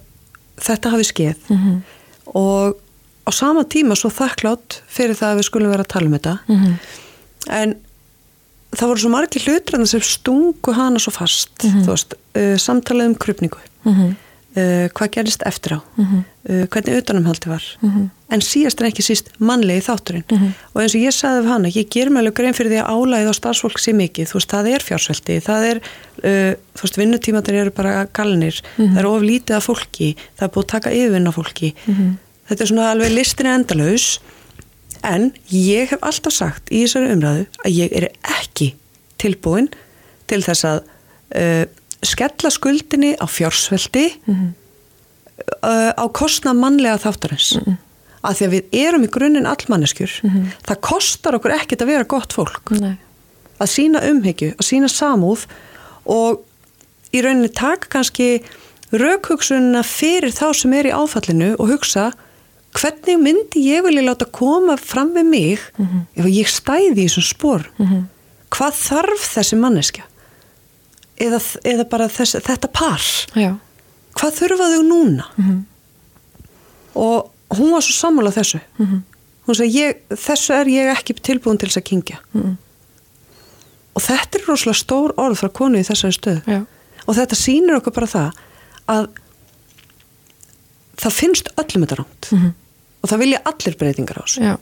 þetta hafi skeið Mhm. og á sama tíma svo þakklátt fyrir það að við skulum vera að tala um þetta Mhm. en það voru svo margir hlutur sem stungu hana svo fast þú veist, uh, samtalið um krupningu Mhm. Uh, hvað gerist eftir á Mhm. uh, hvernig utanumhaldi var Mhm. en síðast en ekki síst mannlegi þátturinn Mhm. og eins og ég sagði við hana ég ger alveg grein fyrir því að álæðið á starfsfólk sé mikið, þú veist, það er fjársvelti það er, uh, þú veist, vinnutímatir eru bara galnir, Mhm. það er of lítið af fólki, það er búið að taka yfirvinn af fólki Mhm. þetta er svona alveg listinni endalaus en ég hef alltaf sagt í þessari umræðu að ég er ekki tilbúin til þess að skella skuldinni á fjársvelti Mhm. uh, á kostna mannlega þáttarins mm -hmm. að því að við erum í grunninn allmanneskjur það kostar okkur ekkert að vera gott fólk Nei. að sína umhyggju, að sína samúð og í rauninni taka kannski raukhugsunna fyrir þá sem er í áfallinu og hugsa hvernig myndi ég vilja láta koma fram við mig ef ég stæði í þessum spór Mhm. hvað þarf þessi manneskja eða, eða bara þess, þetta par Já. hvað þurfa þau núna Mhm. og hún var svo sammála þessu Mhm. hún sagði ég, þessu er ég ekki tilbúin til þess að kingja Mhm. og þetta er rosalega stór orð frá konu í þessari stöð Já. og þetta sýnir okkur bara það að það finnst öllum þetta rámt Mhm. og það vilja allir breytingar á þessu Já.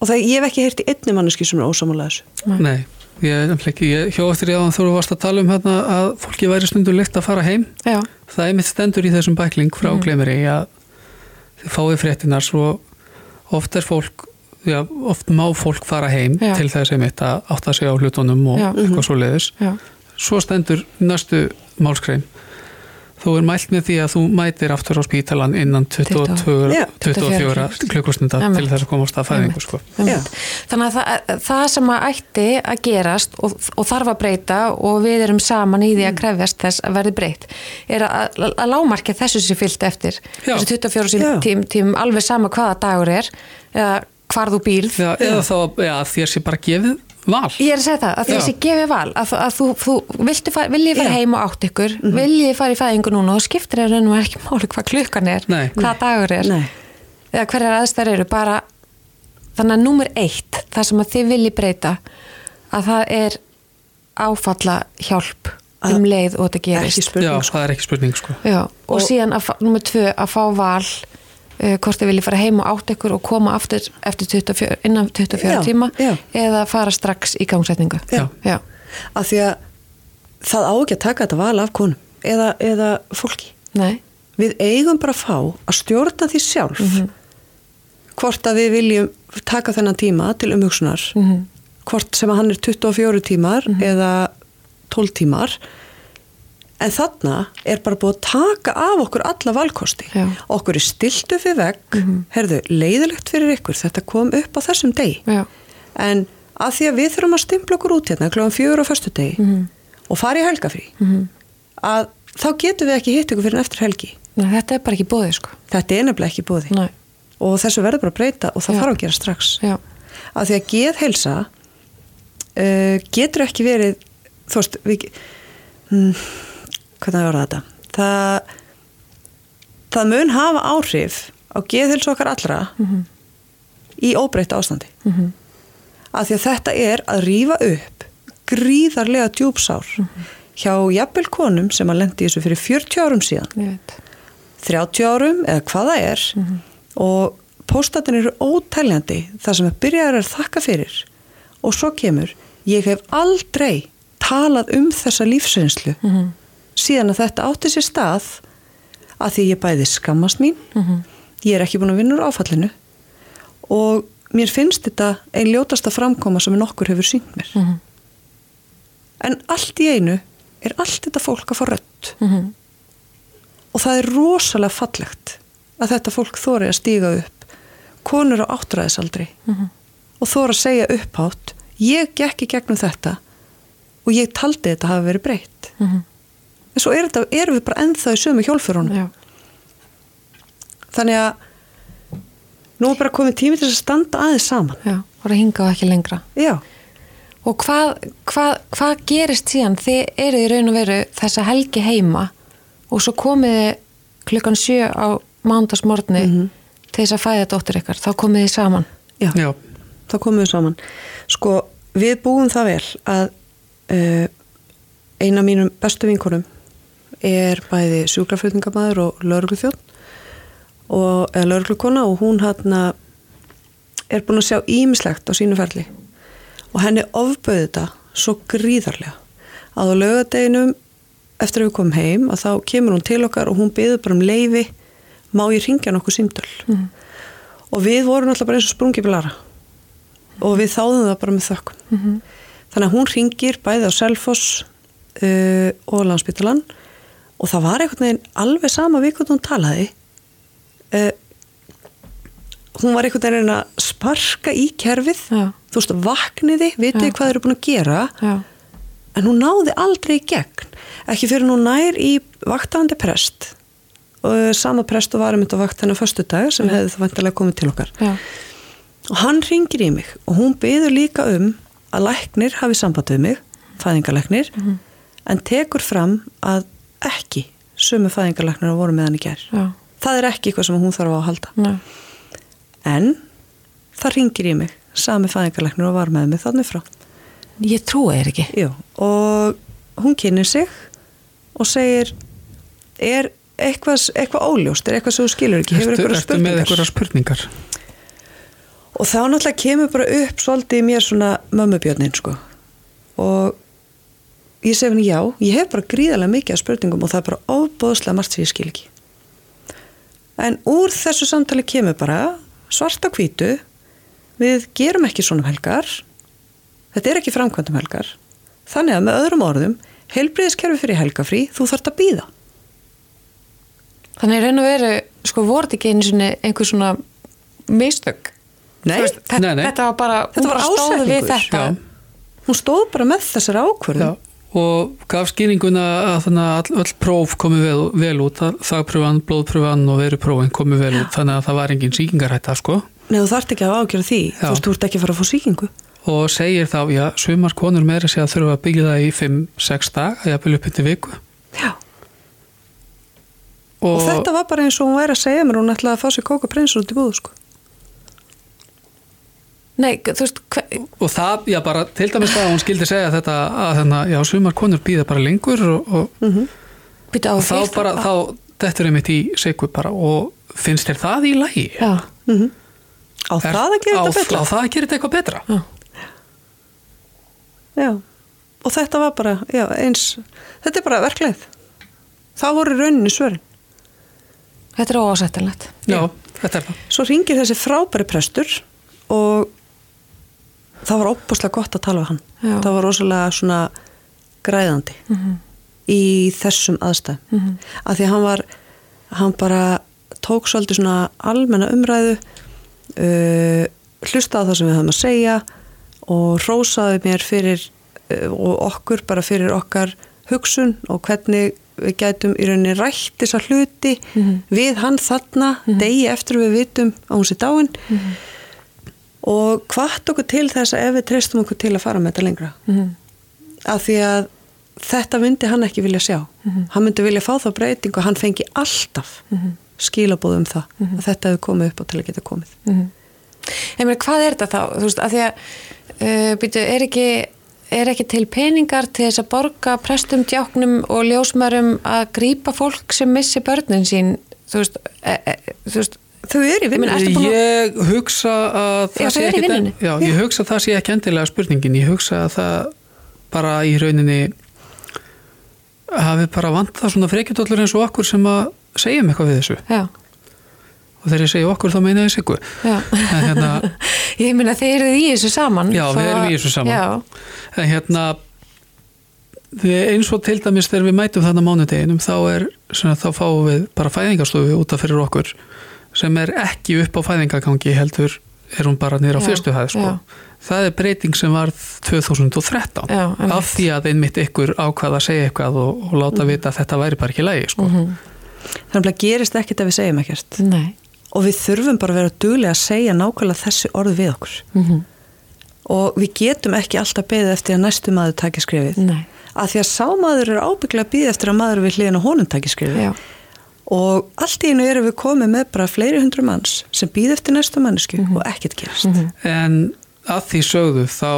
og það, ég hef ekki heyrt í einni manneski sem er ósamála þessu Nei, ég, ekki, ég hjó eftir ég á þú varst að tala um hérna að fólki væri stundur lykt að fara heim Já. það er mitt stendur í þessum bækling frá mm. glemiri að þið fáið fréttinar svo oft er fólk já, oft má fólk fara heim Já. til þess að átta sig á hlutunum og Já. eitthvað svo leiðis Já. svo stendur næstu málskreim þú er mælt með því að þú mætir aftur á spítalan innan 22, Já, 24 klukkustunda til þess að komast að fæðingu sko. Þannig að það, það sem að ætti að gerast og, og þarf að breyta og við erum saman í því að krefjast þess að verði breytt er að, að, að lámarka þessu sér fyllt eftir. Já. þessu 24 tím, tím, alveg sama hvaða dagur er eða hvar þú býrð. Já, eða þá að þér sé bara gefið val Ég er að segja það, að Já. þessi gefi val að, að þú, þú viltu fara, viljið fara Já. heim og átt ykkur, mm viljið fara í fæðingu núna og skiptir er raun og ekki máli hvað klukkan er Nei. hvað dagur er Nei. eða hverjar aðstæður eru bara þannig að númer eitt það sem að þið viljið breyta að það er áfalla hjálp Að- um leið og þetta ekki gerist Já, spurning sko. það er ekki spurning sko. Já, og, Og- síðan að, númer tvö að fá val hvort þið viljið fara heim og átt ykkur og koma aftur eftir 24, innan 24 Já, tíma já. eða fara strax í gangsetningu Já. Að því að það á ekki að taka þetta val af konum eða, eða fólki Nei, við eigum bara að fá að stjórna því sjálf Mhm. hvort að við viljum taka þennan tíma til umhugsunar Mhm. hvort sem að hann er 24 tímar eða 12 tímar en þarna er bara búið að taka af okkur alla valkosti. Já. okkur er stilt upp við vegg. Herðu, leiðilegt fyrir ykkur. Þetta kom upp á þessum degi. Já, en að því að við þurfum að stimpla okkur út hérna klóðan fjögur á föstu degi Mhm. og fara í helgafrí að þá getum við ekki hitt ykkur fyrir en eftir helgi. Nei, þetta er bara ekki bóðið sko. Þetta er nefnilega ekki búið Nei, og þessu verður bara að breyta og það Já. þarf að gera strax. Já, að því að geðheilsa uh, getur ekki verið þú veist við, hm, hvernig var þetta? Það það mun hafa áhrif á geðheilsu okkar allra í óbreyta ástandi. Mhm. að því að þetta er að rífa upp gríðarlega djúpsár hjá jafnvel konum sem að lendi þessu fyrir 40 árum síðan. Ég veit. 30 árum eða hvað það er. Og póstatin eru ótæljandi það sem að byrjaður er þakka fyrir. Og svo kemur ég hef aldrei talað um þessa lífsreynslu síðan að þetta átti sér stað að því ég bæði skammast mín ég er ekki búin að vinna úr áfallinu og mér finnst þetta ein ljótasta framkoma sem nokkur hefur sínt mér Mhm. en allt í einu er allt þetta fólk að fá rött Mhm. og það er rosalega fallegt að þetta fólk þóri að stíga upp konur á áttræðisaldri Mhm. og þóri að segja upphátt ég gekk í gegnum þetta og ég taldi þetta hafi verið breytt Mhm. En svo er þetta, erum við bara ennþá í sömu hjólfurunum Já, þannig að nú er bara komið tími til að standa aðeins saman. Já, voru að hinga og ekki lengra. Já, Og hvað, hvað, hvað gerist síðan? Þið eru í raun og veru þessa helgi heima og svo komið þið klukkan sjö á mándagsmorgni til þess að fæða dóttir ykkar, þá komið þið saman? Já, Já, þá komum við saman. Sko, við búum það vel að uh, eina mínum bestu vinkonum er bæði sjúkraflutningamæður og laurugluþjótt og eða lauruglukona og hún hann er búin að sjá ímislegt á sínu ferli og henni ofbauði þetta svo gríðarlega að á laugadeginum eftir að við komum heim að þá kemur hún til okkar og hún byður bara um leifi má ég ringja nokkuð símdöl Mhm. og við vorum alltaf bara eins og sprungið bilara og við þáðum það bara með þökkum Mhm. þannig að hún ringir bæði á Selfoss uh, og Landspítalan og það var einhvern veginn alveg sama hvernig hún talaði. Uh, hún var einhvern veginn að sparka í kerfið. Já. þú veist, vakniði, vitið Já. hvað þeir eru búin að gera. Já, en hún náði aldrei í gegn. Ekki fyrir hún nær í vaktandi prest. Og sama prest og var um þetta vakt hennar föstu dag sem hefði það vantilega komið til okkar. Já, og hann ringir í mig og hún byður líka um að læknir hafi samband við mig fæðingalæknir en tekur fram að ekki sömu fæðingalæknir voru með hann í ger já, það er ekki eitthvað sem hún þarf á að halda. Já, en það ringir í mig sami fæðingalæknir og var með mig þannig frá. Ég trúi þér ekki. Jú, og hún kynir sig og segir er eitthvað, eitthvað óljóst? Er eitthvað sem þú skilur ekki, eitthvað ertu með eitthvað spurningar? og þá náttúrulega kemur bara upp svolítið mér svona mömmubjörnin sko. Og ég segi henni já, ég hef bara gríðarlega mikið af spurningum og það er bara ofbóðslega margt sem ég skil ekki. En úr þessu samtali kemur bara svart á hvítu við gerum ekki svona um helgar þetta er ekki framkvæmt um helgar þannig að með öðrum orðum heilbriðiskerfi fyrir helgafrí, þú þarft að býða Þannig í raun og veru, sko, voru þetta ekki einu sinni einhver svona mistök? Nei, veist, þetta, nei, nei. þetta var bara, Þetta var bara stóðu við þetta. Já. hún stóð bara með þessari ákvörðum og gaf skýringuna að all, öll próf komi vel, vel út, þagpröfan, blóðpröfan og veruprófin komi vel út, þannig að það var engin sýkingarhætta, sko, Nei, þú þarft ekki að ágjöra því, Já. þú ert ekki að fara að fá sýkingu og segir þá, já, sumar konur meira sig að þurfa að byggja það í 5-6 dag, jafnvel upp til viku. Já. Og, þetta var bara eins og hún væri að segja mér hún ætlaði að fá sér kóka prinsur út í búðu sko. Nei, þú veist, og það, já, bara til dæmis það að hún skildi segja þetta að þannig, já, sumar konur býða bara lengur og, og mm á og þá þér bara, þá, þetta er einmitt í sigur bara og finnst þér það í lægi? Já, Á það að gera þetta betra? Á það að gera þetta eitthvað betra? já, Já, og þetta var bara já, eins, þetta er bara verkleið það voru í rauninni svörin. Þetta er óásættilegt Já, þetta er það. Svo ringir þessi frábæri prestur og það var óbúslega gott að tala við hann Já. það var rosalega svona græðandi Mhm. í þessum aðstæðum Mhm. af því að hann var hann bara tók svolítið svona almenna umræðu uh, hlustaði á það sem við höfum að segja og rósaði mér fyrir uh, og okkur bara fyrir okkar hugsun og hvernig við gætum í rauninni rætt þessa hluti Mhm. við hann þarna degi eftir við vitum að hún sé dáin og hvart okkur til þess að ef við treystum okkur til að fara með þetta lengra. Mhm. af því að þetta myndi hann ekki vilja sjá. Hann myndi vilja fá það breyting og hann fengi alltaf skilabóð um það að þetta hefur komið upp á til að geta komið. Mhm. Ég meina, hvað er þetta þá? Þú veist, að því að uh, byrju, er, ekki, er ekki til peningar til þess að borga prestum, djáknum og ljósmærum að grípa fólk sem missi börnin sín? Þú veist, e, e, þú veist þau eru í Ég meina, vinnu ertu búin að- Ég hugsa að Já, það þau sé eru ekki vinnunni. já, ég hugsa að það sé ekki endilega spurningin ég hugsa að það bara í rauninni hafi bara vantað svona frekjutóllur eins og okkur sem að segjum eitthvað við þessu. Já, og þegar ég segja okkur þá meina ég já. en hérna, ég meina þeir eru í þessu saman Já, þó við erum í þessu saman. já, en hérna við, eins og til dæmis þegar við mætum þarna mánudeginum þá er svona, þá fáum við bara fæðingarstofu út af fyrir okkur sem er ekki upp á fæðingagangi heldur er hún bara niður á fyrstu hæð sko. það er breyting sem var 2013 Já, af því að einmitt ykkur ákvað að segja eitthvað og, og láta vita að þetta væri bara ekki lægi sko. Mhm. þannig að gerist ekkit ef við segjum ekkert. Nei. Og við þurfum bara að vera duglega að segja nákvæmlega þessi orð við okkur. Mhm. og við getum ekki alltaf beðið eftir að næstu maður taki skrifið nei, að því að sá maður er ábygglega að býða eftir að maður við hliðin á honum taki skrifið já, og allt í einu erum við komið með bara fleiri hundru manns sem býð eftir næstu mannesku og ekkert gerast En að því sögðu þá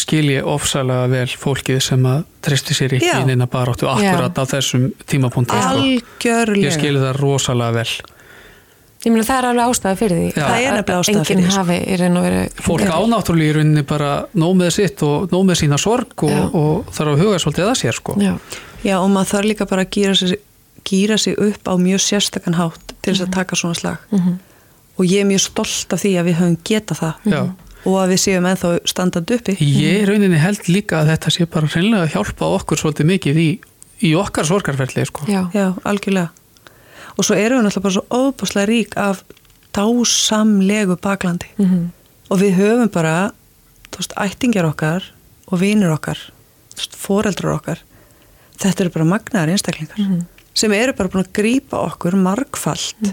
skil ég ofsalega vel fólkið sem að treysti sér ekki Já. inn inn að baráttu akkurat á þessum tímapunkti sko. algjörlega Ég skil það rosalega vel Ég meina það er alveg ástæða fyrir því Já. Það er að ástæða fyrir því, sko. hafi í raun og veru Fólk ánáttúrulega í rauninni bara nóg með sitt og nóg með sína sorg Já. og, og þarf að huga svolítið að sér sko. Já, Já og maður þarf líka bara að gýra sig, gýra sig upp á mjög sérstakann hátt til þess að taka svona slag. Og ég er mjög stolt af því að við höfum getað það. Já. og að við séum ennþá standandi uppi. Ég í rauninni held líka að þetta sé bara hreinlega að hjálpa okkur svolítið mikið í, í okkar sorgarferðli sko. já, Já, algjörlega. Og svo erum við náttúrulega bara svo óbúslega rík af dásamlegu baklandi. Mhm. og við höfum bara veist, ættingjar okkar og vinir okkar veist, foreldrar okkar. Þetta eru bara magnaðar einstaklingar. Mhm. Sem eru bara búin að grípa okkur margfalt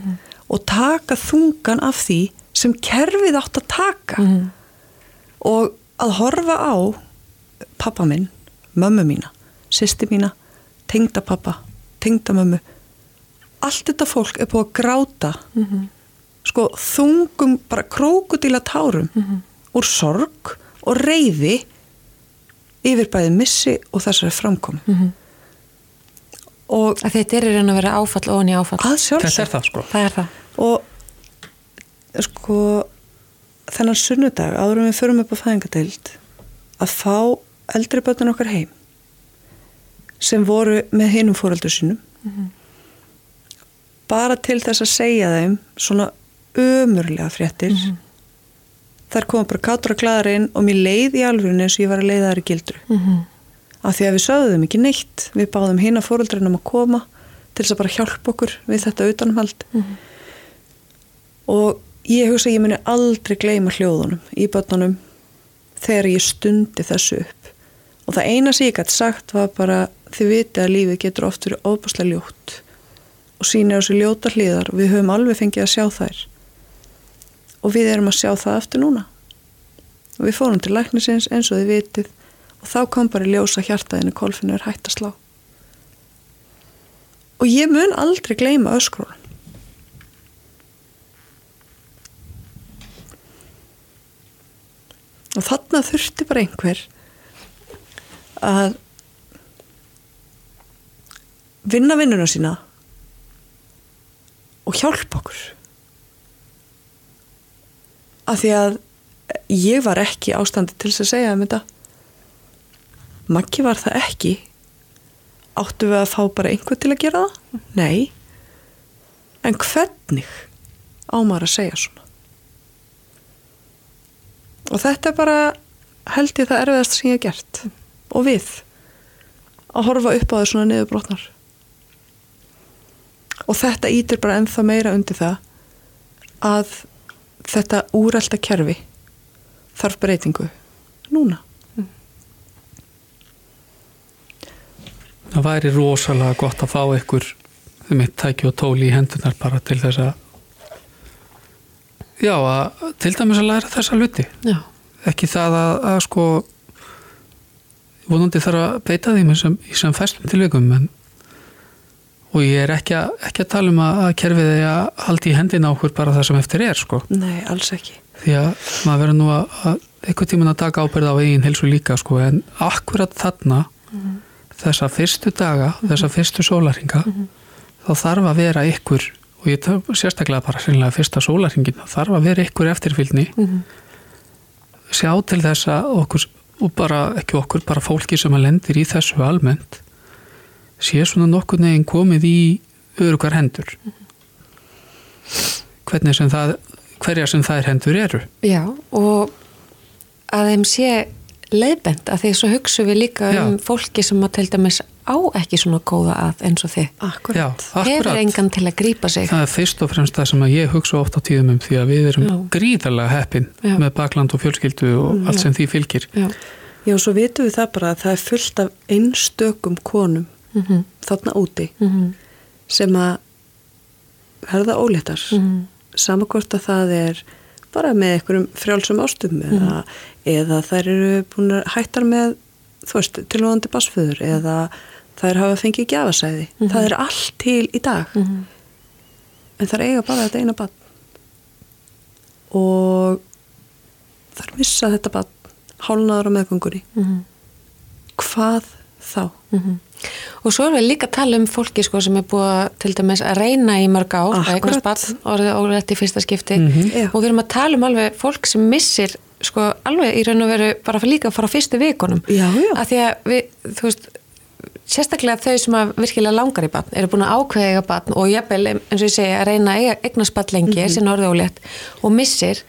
og taka þungan af því sem kerfið átt að taka. Mhm. og að horfa á pappa minn, mömmu mína sýsti mína, tengda pappa tengda mömmu. Allt þetta fólk er búið að gráta. Sko þungum bara krókudíla tárum úr sorg og reyði yfir bæði missi og þessari framkomi og að þetta er í raun og veru áfall ofan í áfall. Að Þetta er það sko. Það er það. Og sko þennan sunnudag áður en við förum upp á fæðingadeild að fá eldri börnun okkar heim sem voru með hinum fóröldur sínum bara til þess að segja þeim svona ömurlega fréttir. Þær koma bara kátur að klæðar inn og mér leið í alvörinu eins og ég var að leiða þær í gildru. Mhm. Af því að við sögðum ekki neitt. Við báðum hina fóröldrinum að koma til þess að bara hjálpa okkur við þetta utanumhald. Og ég hugsa að ég muni aldrei gleyma hljóðunum í börnunum þegar ég stundi þessu upp. Og það eina sem ég gæti sagt var bara þið viti að lífið getur oft verið óbúslega ljótt og sýnir þessu ljóta hlýðar og við höfum alveg fengið að sjá þær. Og við erum að sjá það aftur núna. Og við fórum til læknisins eins og þið vitið og þá kom bara ljósa hjartaðinu kolfinu er hægt að slá. Og ég mun aldrei gleyma öskrólan og þarna þurfti bara einhver að vinna vinnuna sína og hjálpa okkur. Af því að ég var ekki ástandi til þess að segja um þetta Maggi var það ekki. Áttu við að fá bara einhver til að gera það? Nei. En hvernig á maður að segja svona? Og þetta er bara held ég það erfiðast sem ég hef gert. Og við að horfa upp á það svona niðurbrotnar. Og þetta ítir bara ennþá meira undir það að þetta úrælta kerfi þarf breytingu núna Það væri rosalega gott að fá ykkur eitt tæki og tóli í hendunar bara til þess að já, að, til dæmis að læra þessa hluti. Já, ekki það að, að sko vonandi þarf að beita því sem, sem festum tilvikum en og ég er ekki að, ekki að tala um að, kerfið er að haldi í hendina okkur bara það sem eftir er sko. Nei, alls ekki. Því að maður verður nú að, að eitthvað tíman að taka ábyrð á eigin helsu líka sko en akkurat þarna þessa fyrstu daga, þessa fyrstu sólaringa þá þarf að vera ykkur og ég tar sérstaklega bara sérlega fyrsta sólaringin, þá þarf að vera ykkur eftirfylgni. Sjá til þess að okkur og bara ekki okkur, bara fólki sem að lendir í þessu almennt sé svona nokkur neginn komið í örugar hendur. Hvernig sem það hverja sem þær hendur eru. Já og að þeim sé leiðbend að því svo hugsu við líka Já. um fólki sem að til dæmis á ekki svona góða að eins og þið Akkurat Já, hefur engan til að grípa sig Það er fyrst og fremst það sem að ég hugsa oft á tíðum um því að við erum Já. gríðarlega heppin Já. með bakland og fjölskyldu og allt sem því fylgir. Já, Já, og svo vitum við það bara að það er fullt af einstökum konum Mhm. þarna úti Mhm. sem að verða óléttar Mhm. sama hvort að það er bara með einhverjum frjálsum ástum eða, eða þær eru búin að hættar með tilvægandi basföður eða þær hafa fengið gjafasæði. Það er allt til í dag. En það er eiga bara þetta eina bann og er missa þetta bann hálnaður á meðgöngunni. Mhm. hvað þá? Og svo erum við líka að tala um fólki sko, sem er búið að, til dæmis að reyna í mörg ár að Akkurat. eignast barn orðið órætt í fyrsta skipti Já. og við erum að tala um alveg fólk sem missir sko, alveg í raun og veru bara líka að fara á fyrstu vikunum Já, já. að því að við, þú veist sérstaklega þau sem að virkilega langar í barn eru búin að ákveða eiga barn og jafnvel eins og ég segi að reyna að eiga- eignast barn lengi mm -hmm. orðið ólétt og missir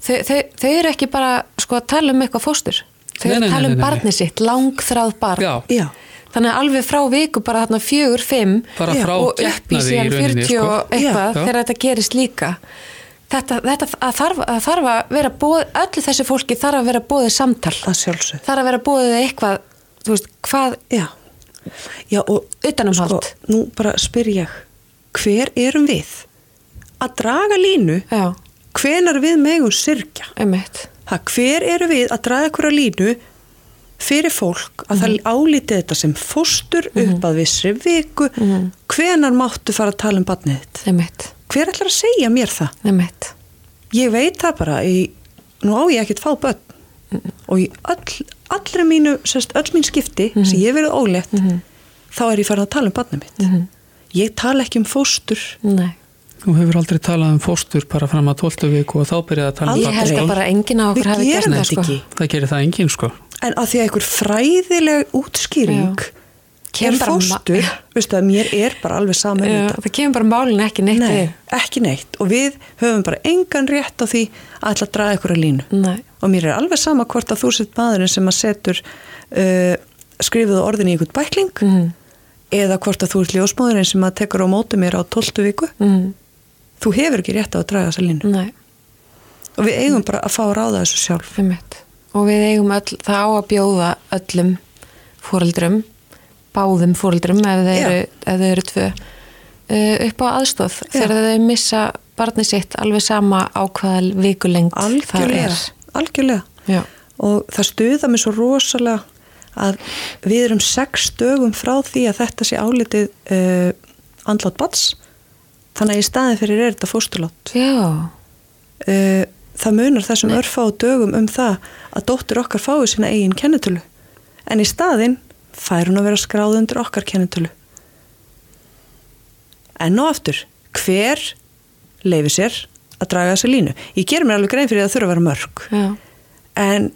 þau, þau, þau eru ekki bara sko, að tala um eitthvað fóstur þau eru að tala um barnið sitt langþráð barn Já. Já, Þannig að alveg frá viku bara þarna fjögur, fimm Bara Já, frá og upp í síðan rauninni 40 sko. og eitthvað Já. þegar þetta gerist líka. Þetta, þetta að þarf, að þarf að vera bóð, öllu þessu fólki þarf að vera bóðið samtal. Þarf að vera bóðið eitthvað, þú veist, hvað Já, já og utanumhald. sko, nú bara spyr ég hver erum við að draga línu Já, hvenar við megum syrkja einmitt. það, hver eru við að draga ykkur að línu fyrir fólk að það álítið þetta sem fóstur upp að vissri viku. Hvenar máttu fara að tala um barnið þitt? Hver ætlar að segja mér það? Einmitt. ég veit það bara í, nú á ég ekkert fá börn. Og í öll, allri mínu sérst, öll mín skipti sem ég verið ólétt þá er ég farin að tala um barnið mitt. Ég tala ekki um fóstur. Nei. Þú hefur aldrei talað um fóstur bara fram að 12 viku og þá byrjaði að tala um Ég Aldrei. held að bara enginn á okkur hafi gert það, sko. ekki. Það gerir það enginn sko. En að því að einhver fræðileg útskýring Já. er fóstur veistu að mér er bara alveg saman Já, það kemur bara málin ekki neitt Nei, ekki neitt og við höfum bara engan rétt á því að ætla að ykkur að línu Nei. og mér er alveg sama hvort að þú sett maðurinn sem að setur uh, skrifuðu orðin í ykkur bækling Mhm. eða hvort að þú ert ljósmóðurinn sem að tekur á móti mér á 12 viku Mm. þú hefur ekki rétt á að draga þessa línu Nei. og við eigum bara að fá ráða þessu sjálf Einmitt. Og við eigum öll, það á að bjóða öllum fóreldrum báðum fóreldrum ef þau eru, eru tvö uh, upp á aðstóð þegar þau missa barnið sitt alveg sama á hvaða vikulengt það er. algjörlega. Já. og það stuða mér svo rosalega að við erum sex dögum frá því að þetta sé álitið uh, andlátt bats þannig að í staðin fyrir er þetta fósturlátt uh, það munar þessum örfá dögum um það að dóttir okkar fái sína eigin kennitölu. En í staðin fær hún að vera skráð undir okkar kennitölu. Enn og aftur hver leifi sér að draga þessa línu? Ég ger mér alveg grein fyrir að það þurfa að vera mörg. Já. en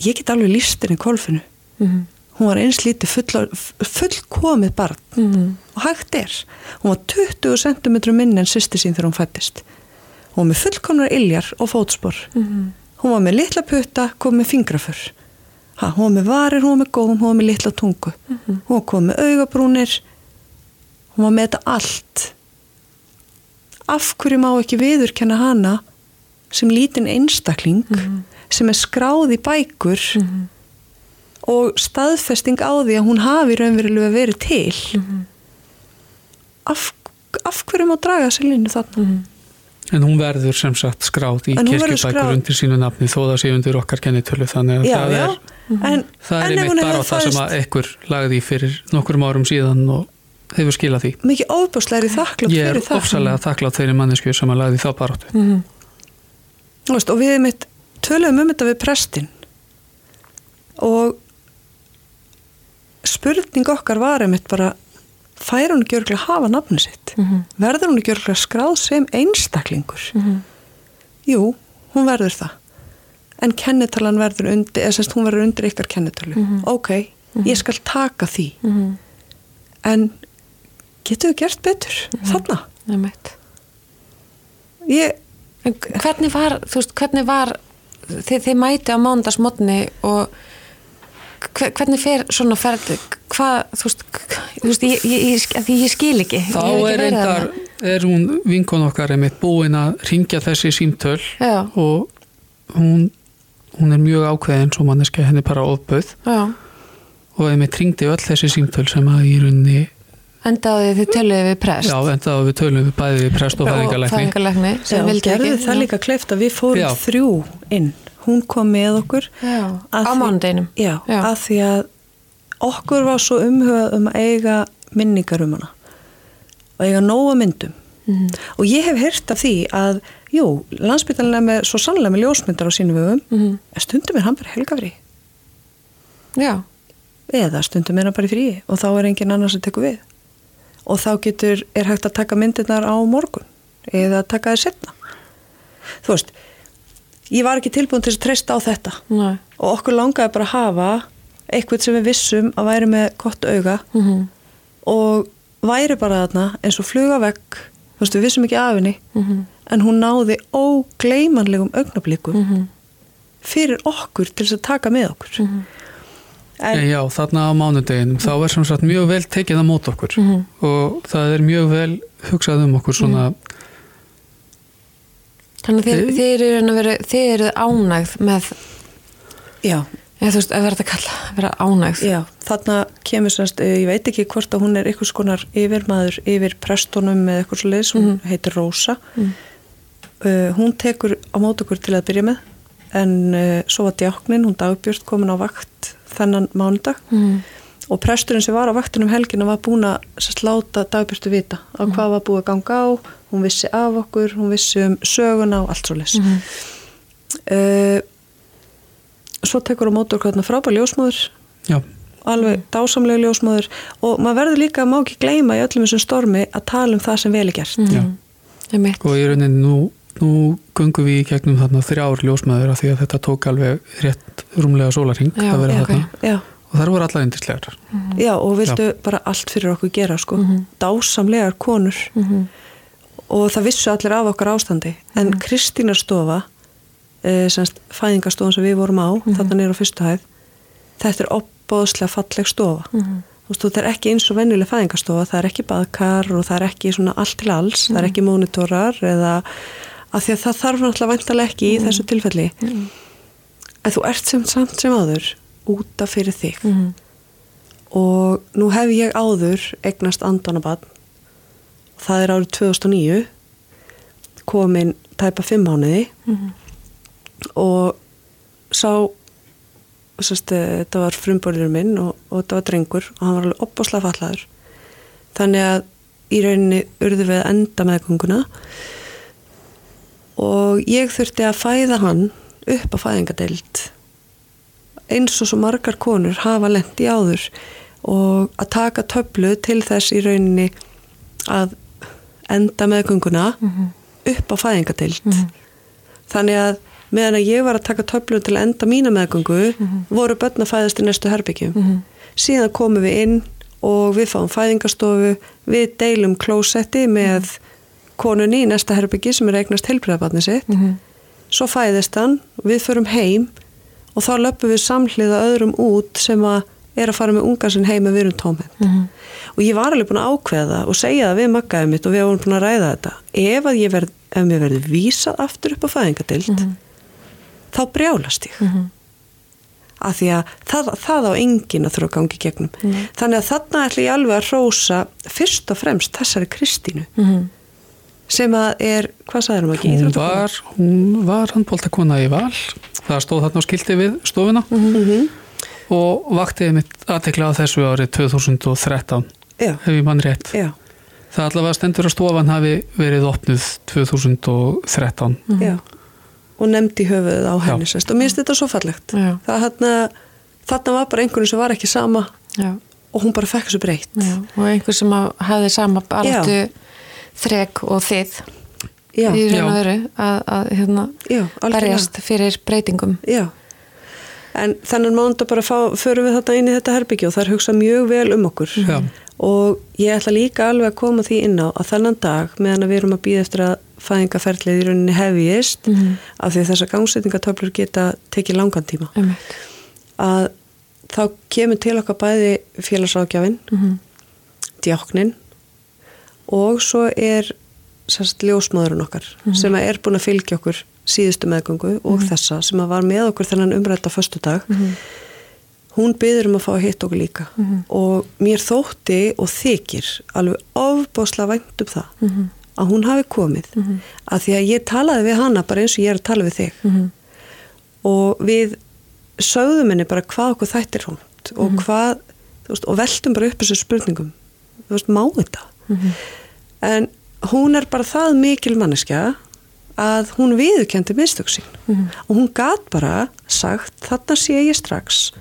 ég get alveg lístin í kolfinu Mm. hún var eins lítið full, fullkomið barn. Mm. og hægt er. Hún var 20 cm minni en sýsti sín þegar hún fættist hún var með fullkomnar iljar og fótspor. Mm. hún var með litla putta kom með fingrafur ha, hún var með varir, hún var með góðum, hún var með litla tungu. Hún var komið með augabrúnir. Hún var með þetta allt. Af hverju má ekki viðurkenna hana sem lítinn einstakling sem er skráð í bækur og staðfesting á því að hún hafi raunverulega verið til? Af, af hverju má draga þessi línu þarna En hún verður sem sagt skráð í kirkjubækur undir sínu nafni þó það sé undir okkar kennitölu þannig að já, það er, en, það er einmitt bara það sem að ekkur lagði fyrir nokkurum árum síðan og hefur skilað því. mikið ofbúslegri þakklátt Ég er fyrir það ofsalega þakklátt þeirri mannesku sem að lagði þá baróttu. Mm. Veist, og við mitt töluðum um þetta við prestin og spurning okkar var einmitt bara fær hún ekki örgulega hafa nafni sitt Mhm. verður hún ekki örgulega skráð sem einstaklingur Mhm. jú, hún verður það en kennitalan verður undir eða semst hún verður undir ykkar kennitölu Mhm. ok, ég skal taka því Mhm. en getur við gert betur þarna Einmitt. ég, hvernig var, þú veist, hvernig var þið, þið mæti á mándagsmotni og hvernig fer svona ferð hvað, þú veist, þú veist ég, ég, ég, ég skil ekki. Þá Ég ekki er reyndar, er hún vinkon okkar einmitt búin að ringja þessi símtöl Já. og hún, hún er mjög ákveðin svo manneski henni bara ofböð Já, og einmitt ringdi öll þessi símtöl sem að í rauninni, endaði þið töluði við prest. Já, enda við tölum við bæði við prest og fæðingalækni. fæðingalækni já, sem vildi ekki það líka kleift að við fórum Já. þrjú inn hún kom með okkur. Á mánudeginum að því að okkur var svo umhugað um að eiga minningar um hana og eiga nóga myndum. Og ég hef heyrt af því að jú, landsbytalinn er með svo sannlega með ljósmyndar á sínum vöfum Mhm. en stundum er hann bara helgafri Já, eða stundum er hann bara í fríi og þá er engin annars að teku við. Og þá getur, er hægt að taka myndirnar á morgun eða taka þér setna þú veist ég var ekki tilbúin til að treysta á þetta næ og okkur langaði bara að hafa eitthvað sem við vissum að væri með gott auga Mhm. og væri bara þarna eins og fluga vekk þú veist við vissum ekki af henni Mhm. en hún náði ógleymanlegum augnablikum Mhm. fyrir okkur til þess að taka með okkur Mhm. en, En já, þarna á mánudeginum þá er sem sagt mjög vel tekið á mót okkur Mhm. og það er mjög vel hugsað um okkur svona Þannig að þið, þið eru eru ánægð með, já, eða þú veist, að vera þetta kalla, að vera ánægð. já, þarna kemur eh, ég veit ekki hvort að hún er einhvers konar yfirmaður yfir prestunum með eitthvað svo leiðis, hún heitir Rósa Mhm. uh, hún tekur á mót okkur til að byrja með en uh, svo var djáknin, hún dagbjörn komin á vakt þennan mánudag Mhm. Og presturinn sem var á vaktinum helgina var búin að sérst, láta dagbjörstu vita á hvað var búið að ganga á. Hún vissi af okkur, hún vissi um söguna og allt svo leys Mhm. uh, svo tekur á mótur hvernig frábær ljósmóður já, alveg dásamlega ljósmóður og maður verður líka að má ekki gleyma í öllum þessum stormi að tala um það sem vel er gert. Já. Einmitt. og í rauninni nú, nú gungum við í gegnum þarna þrjár ljósmaður af því að þetta tók alveg rétt rúmlega sólarhing að vera já, þarna. Já, og þar voru allar yndislegar. Já og vildu bara allt fyrir okkur gera sko, dásamlegar konur. Mhm. og það vissu allir af okkar ástandi. En Kristínar stofa e, semst fæðingastofan sem við vorum á þarna niður á fyrstu hæð þetta er opbóðslega falleg stofa. Mhm. þú veist, þetta er ekki eins og venjuleg fæðingastofa það er ekki baðkar og það er ekki svona allt til alls, það er ekki monitorar eða að því að það þarf náttúrulega væntalega ekki í þessu tilfelli. En þú ert sem samt sem áður úta fyrir þig. Mhm. og nú hef ég áður eignast andanabann það er árið 2009 komin tæpa fimm mánuði. Mhm. og sá sérst, eh, þetta var frumborðurinn minn og, og þetta var drengur og hann var alveg opbáslega fallaður þannig að í rauninni urðu við enda meðgönguna. Og ég þurfti að fæða hann upp á fæðingadeild eins og svo margar konur hafa lent í áður og að taka töflu til þess í rauninni að enda meðgönguna upp á fæðingadeild þannig að meðan að ég var að taka töflu til að enda mína meðgöngu voru börn að fæðast í næstu herbyggjum síðan komum við inn og við fáum fæðingastofu við deilum klósetti með konunni í næsta herbyggi sem er eignast heilbreiðabatni sitt. Mhm. svo fæðist hann, við förum heim og þá löpum við samhliða öðrum út sem að er að fara með unga sinn heim með við erum tómið Mhm. og ég var alveg búin að ákveða og segja það við maggaðið mitt og við vorum búin að ræða þetta. Ef að ég verð, ef mér verði vísað aftur upp á fæðingadild þá brjálast ég. Mhm. af því að það, það á enginn að þurfa að gangi gegnum. Þannig að þarna ætla ég alveg að hrósa fyrst og fremst þessari Kristínu. Mhm. Sem að er, hvað sagður hún ekki? hún var, hún var handbóltakona í val. Það stóð þarna á skilti við stofuna. Mhm. og vaktiði mitt aðtekla á þessu árið 2013 Já, ef ég mann rétt. Já, það allavega stendur að stofan hafi verið opnuð 2013 já. Og nefndi höfuðið á henni og mér finnst þetta svo fallegt. Þarna, þarna var bara einhvern sem var ekki sama Já. og hún bara fekk þessu breytt. Og einhver sem hafði sama baráttu þrek og þið já, í raun og veru að, að hérna, já, berjast fyrir breytingum. Já, en þannig mánda bara fá, förum við þetta inn í þetta herbyggju og það er hugsað mjög vel um okkur Já. og ég ætla líka alveg að koma því inn á að þennan dag meðan að við erum að býða eftir að fæðingaferlið í rauninni hefjist Mhm. af því að þessar gangsetningatöflur geta tekið langan tíma Einmitt. að þá kemur til okkar bæði félagságjafinn, Mhm. djáknin og svo er sérst ljósmaðurinn okkar sem er búin að fylgja okkur síðustu meðgöngu og þessa sem var með okkur þennan umrætta föstudag. Hún byður um að fá að hitta okkur líka. Og mér þótti og þykir alveg ofbásla vænt um það að hún hafi komið. Að því að ég talaði við hana bara eins og ég er að tala við þig. Mhm. og við sögðum henni bara hvað okkur þættir hónt og hvað, veist, og veltum bara upp þessu spurningum, veist, má þetta en hún er bara það mikil manneskja að hún viðurkendi mistök sín Mhm. og hún gat bara sagt þarna sé ég strax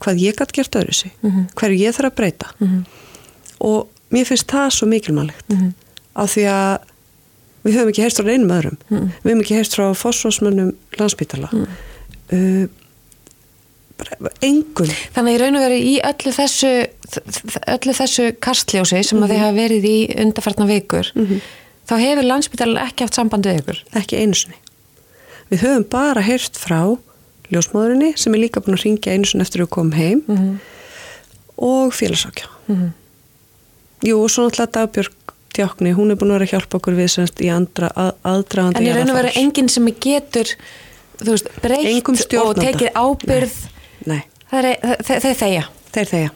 hvað ég gat gert öðru sig Mhm. hverju ég þarf að breyta og mér finnst það svo mikilmannlegt Mhm. af því að við höfum ekki heyrst frá reynum öðrum Mhm. við höfum ekki heyrst frá fósfósmönnum landsbítala uh, bara engum Þannig að í raun og veru í öllu þessu, öllu þessu kastljósi sem að þið hafa verið í undarfartna vikur, þá hefur landsbytalan ekki haft samband við ykkur. ekki einu sinni. Við höfum bara heyrt frá ljósmóðurinni sem er líka búin að ringja einu sinni eftir að við komum heim Mhm. og félagsákja. Jú, og svo náttúrulega Dagbjörg Djákni, hún er búin að vera að hjálpa okkur við semst í andra, að, aðdragandi En í raun veru jarðarfars. enginn sem getur, veist, breytt og tekið ábyrð, Nei, það er, það, það er þeia. þeir þeia.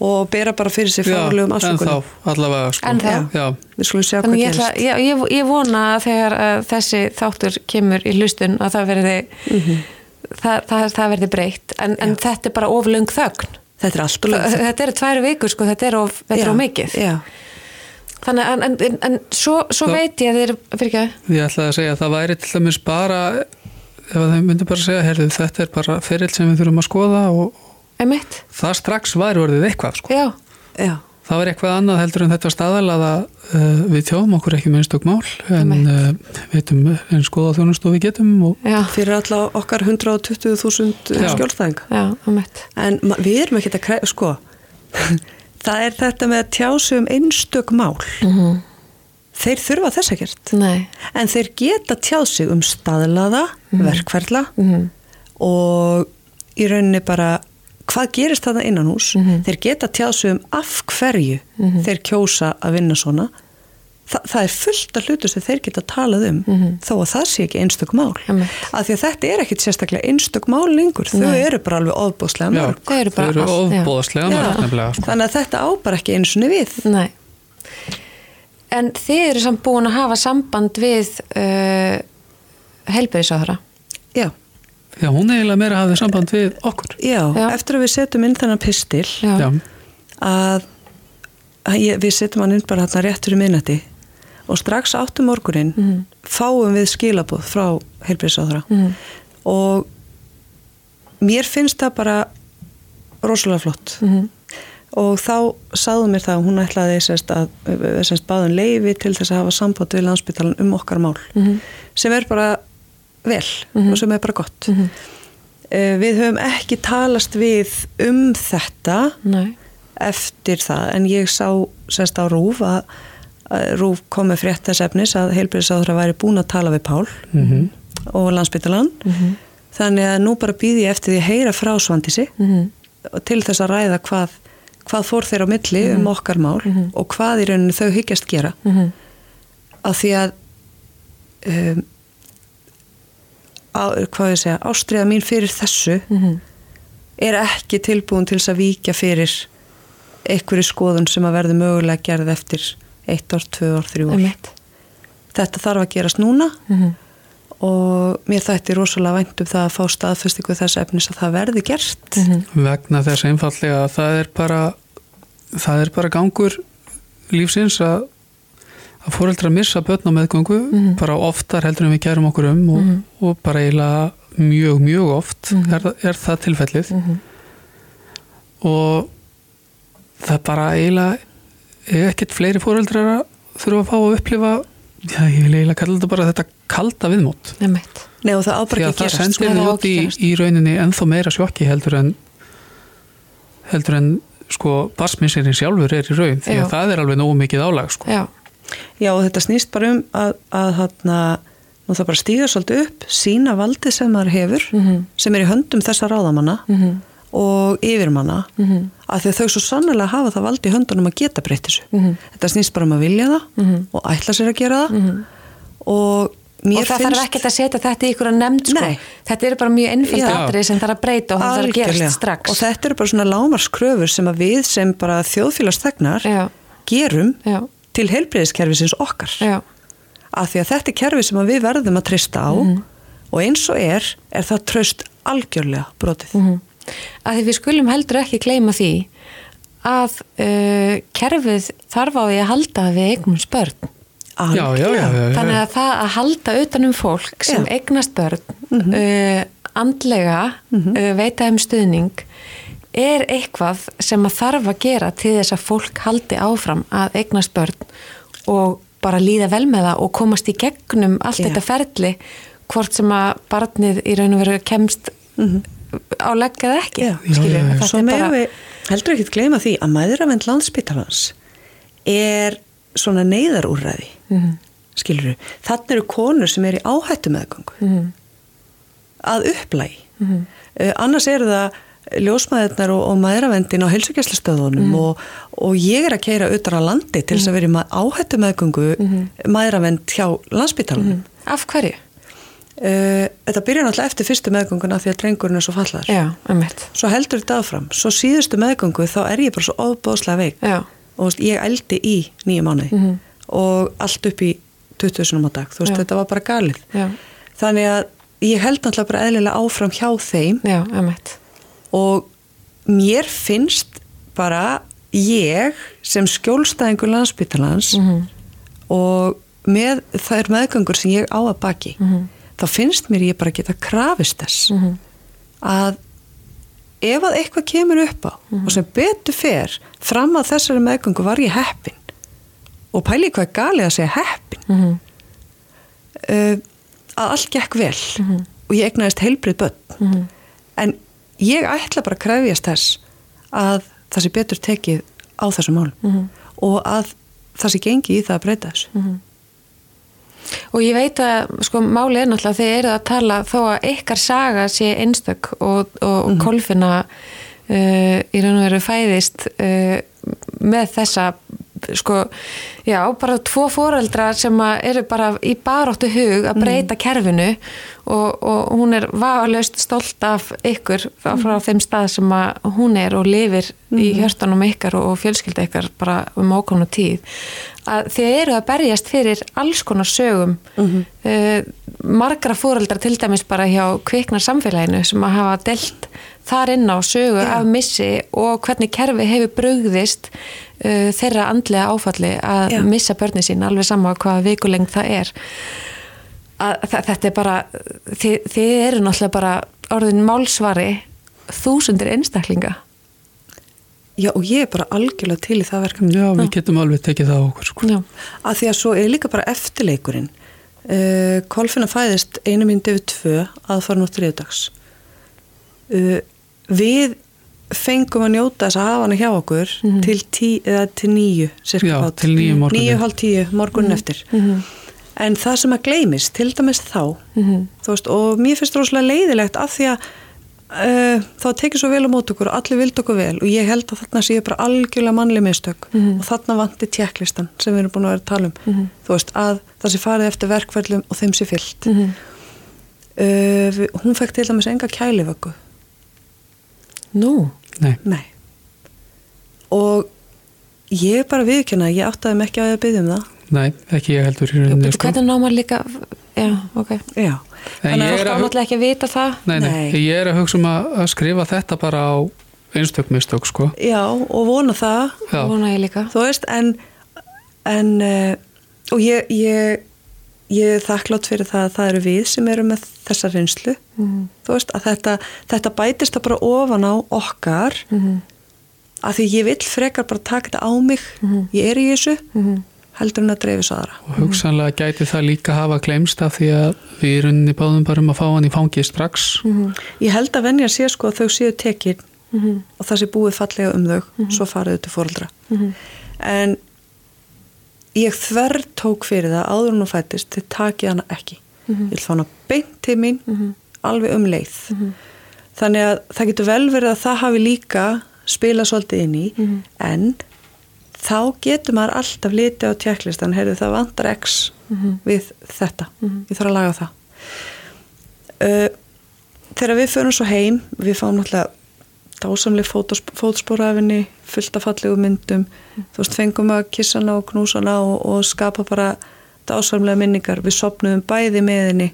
Og bera bara fyrir sig fárlegum en afsökunum. þá allavega sko. En þá. Já, Við skulum sjá hvað Þannig ég, ætla, gerist. ég, ég, ég vona að þegar að þessi þáttur kemur í hlustun að það verði, það, það, það verði breytt. En, en þetta er bara oflöng þögn. Þetta er allt og lög. Þetta eru tvær vikur, sko, þetta er of, þetta er of mikið. Já, Þannig að, en, en, en svo, svo Þá- veit ég að þið eru, fyrir ekki ég ætlaði að segja að það væri til dæmis bara ef að þeim myndi bara segja herðu, þetta er bara ferill sem við þurfum að skoða og Einmitt, það strax væri orðið eitthvað sko. já, já. það var eitthvað annað heldur en þetta staðalaða uh, við tjóðum okkur ekki minnstök mál en uh, veitum en skoða þjónust og við getum og já, Fyrir alla okkar 120.000 Já. skjólstæðinga. já, einmitt. En við erum ekki að kræða, sko, það er þetta með að tjá sig um einstök mál. Mhm. Þeir þurfa þess ekkert. Nei, En þeir geta tjáð sig um staðlaða, verkferla Mhm. og í rauninni bara hvað gerist það innan hús. Mhm. Þeir geta tjáð sig um af hverju þeir kjósa að vinna svona. Þa, það er fullt af hlutu sem þeir geta talað um þó að það sé ekki einstök mál. Af því að þetta er ekkit sérstaklega einstök mál lengur. Þau Nei. eru bara alveg ofbúslega já, mörg. Þau eru bara ofbóðslega mörg nefnilega sko. Þannig að þetta á bara ekki eins og við. nei. En þið eru samt búin að hafa samband við uh, helbæðisáðara. Já. Já, hún eiginlega meira hafði samband við okkur Já, Já. eftir að við setjum inn þennan pistil að, að ég, við setjum hann inn bara hérna rétt fyrir minnati og strax áttum morgunin Mhm. fáum við skilabóð frá heilbríðsáðara Mhm. og mér finnst það bara rosalega flott Mhm. og þá sagði mér það að hún ætlaði sérst að sérst báðum leifi til þess að hafa samband við landsbytalan um okkar mál Mhm. sem er bara vel og sem er bara gott Mhm. Eh, við höfum ekki talast við um þetta Nei. eftir það en ég sá sérst á Rúf að, að Rúf kom með frétt þess efnis að heilbyrðisáðra væri búin að tala við Pál Mhm. og landsbytalan Mhm. þannig að nú bara býði ég eftir því að heyra frá Svandísi Mhm. og til þess að ræða hvað, hvað fór þeir á milli um okkar mál og hvað í rauninu þau hyggjast gera Mhm. af því að um, hvað ég segja, ástriða mín fyrir þessu Mhm. er ekki tilbúin til þess að víkja fyrir einhverju skoðun sem að verði mögulega gerð eftir eitt ár, tvö ár, þrjú ár. Einmitt. Þetta þarf að gerast núna Mhm. og mér þætti rosalega vænt um það að fá staðfestingu þess efnis að það verði gert. Mhm. vegna þess einfallega að það er bara það er bara gangur lífsins að að fóreldra missa börn á meðgöngu Mhm. bara oftar heldur en við gerum okkur um og, og bara eiginlega mjög, mjög oft Mhm. er, er það tilfellið Mhm. og það er bara eiginlega er ekkert fleiri fóreldrar að þurfa að fá að upplifa já, ég vil eiginlega kalla þetta bara þetta kalda viðmót Einmitt. Nei og það á bara því að ekki að það gerast. sendir það út ekki í, í rauninni ennþá meira sjokki heldur en heldur en sko basminsirinn sjálfur er í raun því Já. að það er alveg nógu mikið álag sko. Já. Já og þetta snýst bara um að, að hana, nú það bara stíga svolítið upp, sína valdi sem maður hefur, Mhm. sem er í höndum þessa ráðamanna Mhm. og yfirmanna, að því að þau svo sannlega hafa það valdi í höndunum að geta breytt þessu. Mhm. Þetta snýst bara um að vilja það Mhm. og ætla sér að gera það Mhm. og mér og það finnst... þarf ekkert að setja þetta í ykkur að nefnd sko. Þetta eru bara mjög einföld Já. atrið sem þarf að breyta og það þarf að gerast strax Og þetta eru bara svona lámarskröfur sem að við sem bara þjóðfélagstegnar gerum já, til heilbreyðiskerfisins okkar. já, Af því að þetta er kerfi sem við verðum að treysta á Mhm. og eins og er, er það tröst algjörlega brotið. mm að því við skulum heldur ekki gleyma því að uh, kerfið þarf á því að halda við eignum spörn Já, já, já, já, já. Þannig að það að halda utanum fólk sem Já. eignast börn uh, andlega uh, veita þeim stuðning er eitthvað sem að þarf að gera til þess að fólk haldi áfram að eignast börn og bara líða vel með það og komast í gegnum allt Já. þetta ferli hvort sem að barnið í raun og veru kemst á legg eða ekki Já. já. þetta Svo meðum bara við heldur ekki að gleyma því að mæðuravend landsbytarans er svona neyðarúrræði mm. skilur við, þannig eru konur sem er í áhættu meðgöngu Mhm. að upplægi mm. annars eru það ljósmaðurnar og, og mæðuravendin á heilsugjæslastöðunum og, og ég er að keira utan á landi til þess að vera í ma- áhættu meðgöngu mm. mæðuravend hjá landsbytarunum af hverju? Uh, þetta byrja náttúrulega eftir fyrstu meðgönguna því að drengurinn er svo fallar Já, um mitt svo heldur þetta áfram, svo síðustu meðgöngu þá er ég bara svo ofbóðslega veik. Já, og ég eldi í nýju mánuði. Og allt upp í 20 sinum á dag, þú veist, Já. þetta var bara galið. Þannig að ég held náttúrulega bara eðlilega áfram hjá þeim. Já, og mér finnst bara ég sem skjólstæðingur landsbytalans og með þær meðgöngur sem ég á að baki þá finnst mér ég bara geta krafist þess að ef að eitthvað kemur upp á og sem betur fer fram að þessari meðgöngu var ég heppin og pæli hvað er galið að segja heppin. Mhm. uh, að allt gekk vel og ég egnaðist heilbrið börn. Mhm. en ég ætla bara að krefjast þess að það sé betur tekið á þessu mál Mhm. og að það sé gengi í það að breyta þessu. Og ég veit að sko máli er náttúrulega þegar eru að tala þó að ykkar saga sé einstök og, og mm kolfina uh, í raun og veru fæðist uh, með þessa sko, já, bara tvo foreldrar sem eru bara í baróttu hug að breyta kerfinu og, og hún er vafalaust stolt af ykkur frá, frá þeim stað sem hún er og lifir í hjörtanum ykkar og, fjölskylda ykkar bara um ákvæmna tíð. Að þið eru að berjast fyrir alls konar sögum. Uh, margra fóreldrar til dæmis bara hjá kviknar samfélaginu sem að hafa delt þar inn á sögu Já. af missi og hvernig kerfi hefur brugðist uh, þeirra andlega áfalli að Já. missa börni sín alveg sama hvaða vikulengt það er. Að, þetta er bara þið, þið eru náttúrulega bara orðin málsvari þúsundir einstaklinga. Já og ég er bara algjörlega til í það verkefni. Já, við getum alveg tekið það á okkur sko. Já, að því að svo er líka bara eftirleikurinn. Uh, Kolfina fæðist einu myndi við tvö aðfara nú þriðdags uh, við fengum að njóta þess að hafa hana hjá okkur til, tí, til cirka Já, til níu morguninn. níu, hálf tíu morgunin eftir. En það sem að gleymist til dæmis þá þú veist, og mér finnst rosalega leiðilegt af því að uh, þá tekið svo vel á mót okkur og allir vild okkur vel og ég held að þarna séu bara algjörlega mannleg mistök. Og þarna vanti tjekklistan sem við erum búin að vera að tala um. Þú veist, að það sé farið eftir verkverðlum og þeim sé fyllt. Uh, hún fekk til dæmis enga kælivöggu nú? Nei, nei. Og ég er bara viðkjöna ég áttaði mig ekki á að byggja um það. Nei, ekki ég heldur í rauninni sko. hvernig ná maður líka já, ok. Já, En Þannig ég að er fólk á að, náttúrulega ekki að vita það. Nei, nei, Nei. ég er að hugsa um að, að skrifa þetta bara á einstök mistök sko. já, og vona það. Já, vona ég líka. Þú veist, en, en uh, og ég, ég ég er þakklátt fyrir það að það eru við sem eru með þessa reynslu. Mhm. þú veist, að þetta, þetta bætist það bara ofan á okkar. Mhm. að því ég vill frekar bara taka þetta á mig. Ég er í þessu Mhm. heldur en að dreifi svo aðra. Og hugsanlega gæti það líka hafa glemst af því að við í rauninni báðum bara um að fá hann í fangið strax. Mhm. ég held að venja sé sko að þau séu tekin og það sé búið fallega um þau svo farið þau til fóreldra en ég þverr tók fyrir það áður hún fættist þið takið hana ekki. Ég vil fá hana beint til mín alveg um leið. Þannig að það getur vel verið að það hafi líka spilað svolítið inn í en þá getur maður alltaf litið á tjekklistan heyrðu það vantar x við þetta. Ég þarf að laga það. Uh, þegar við förum svo heim við fáum náttúrulega dásamlega fótspórafinni fullt af fallegu myndum. Þú veist, fengum að kissa hana og knúsa hana og, og skapa bara dásamlega minningar. Við sopnum bæði með henni.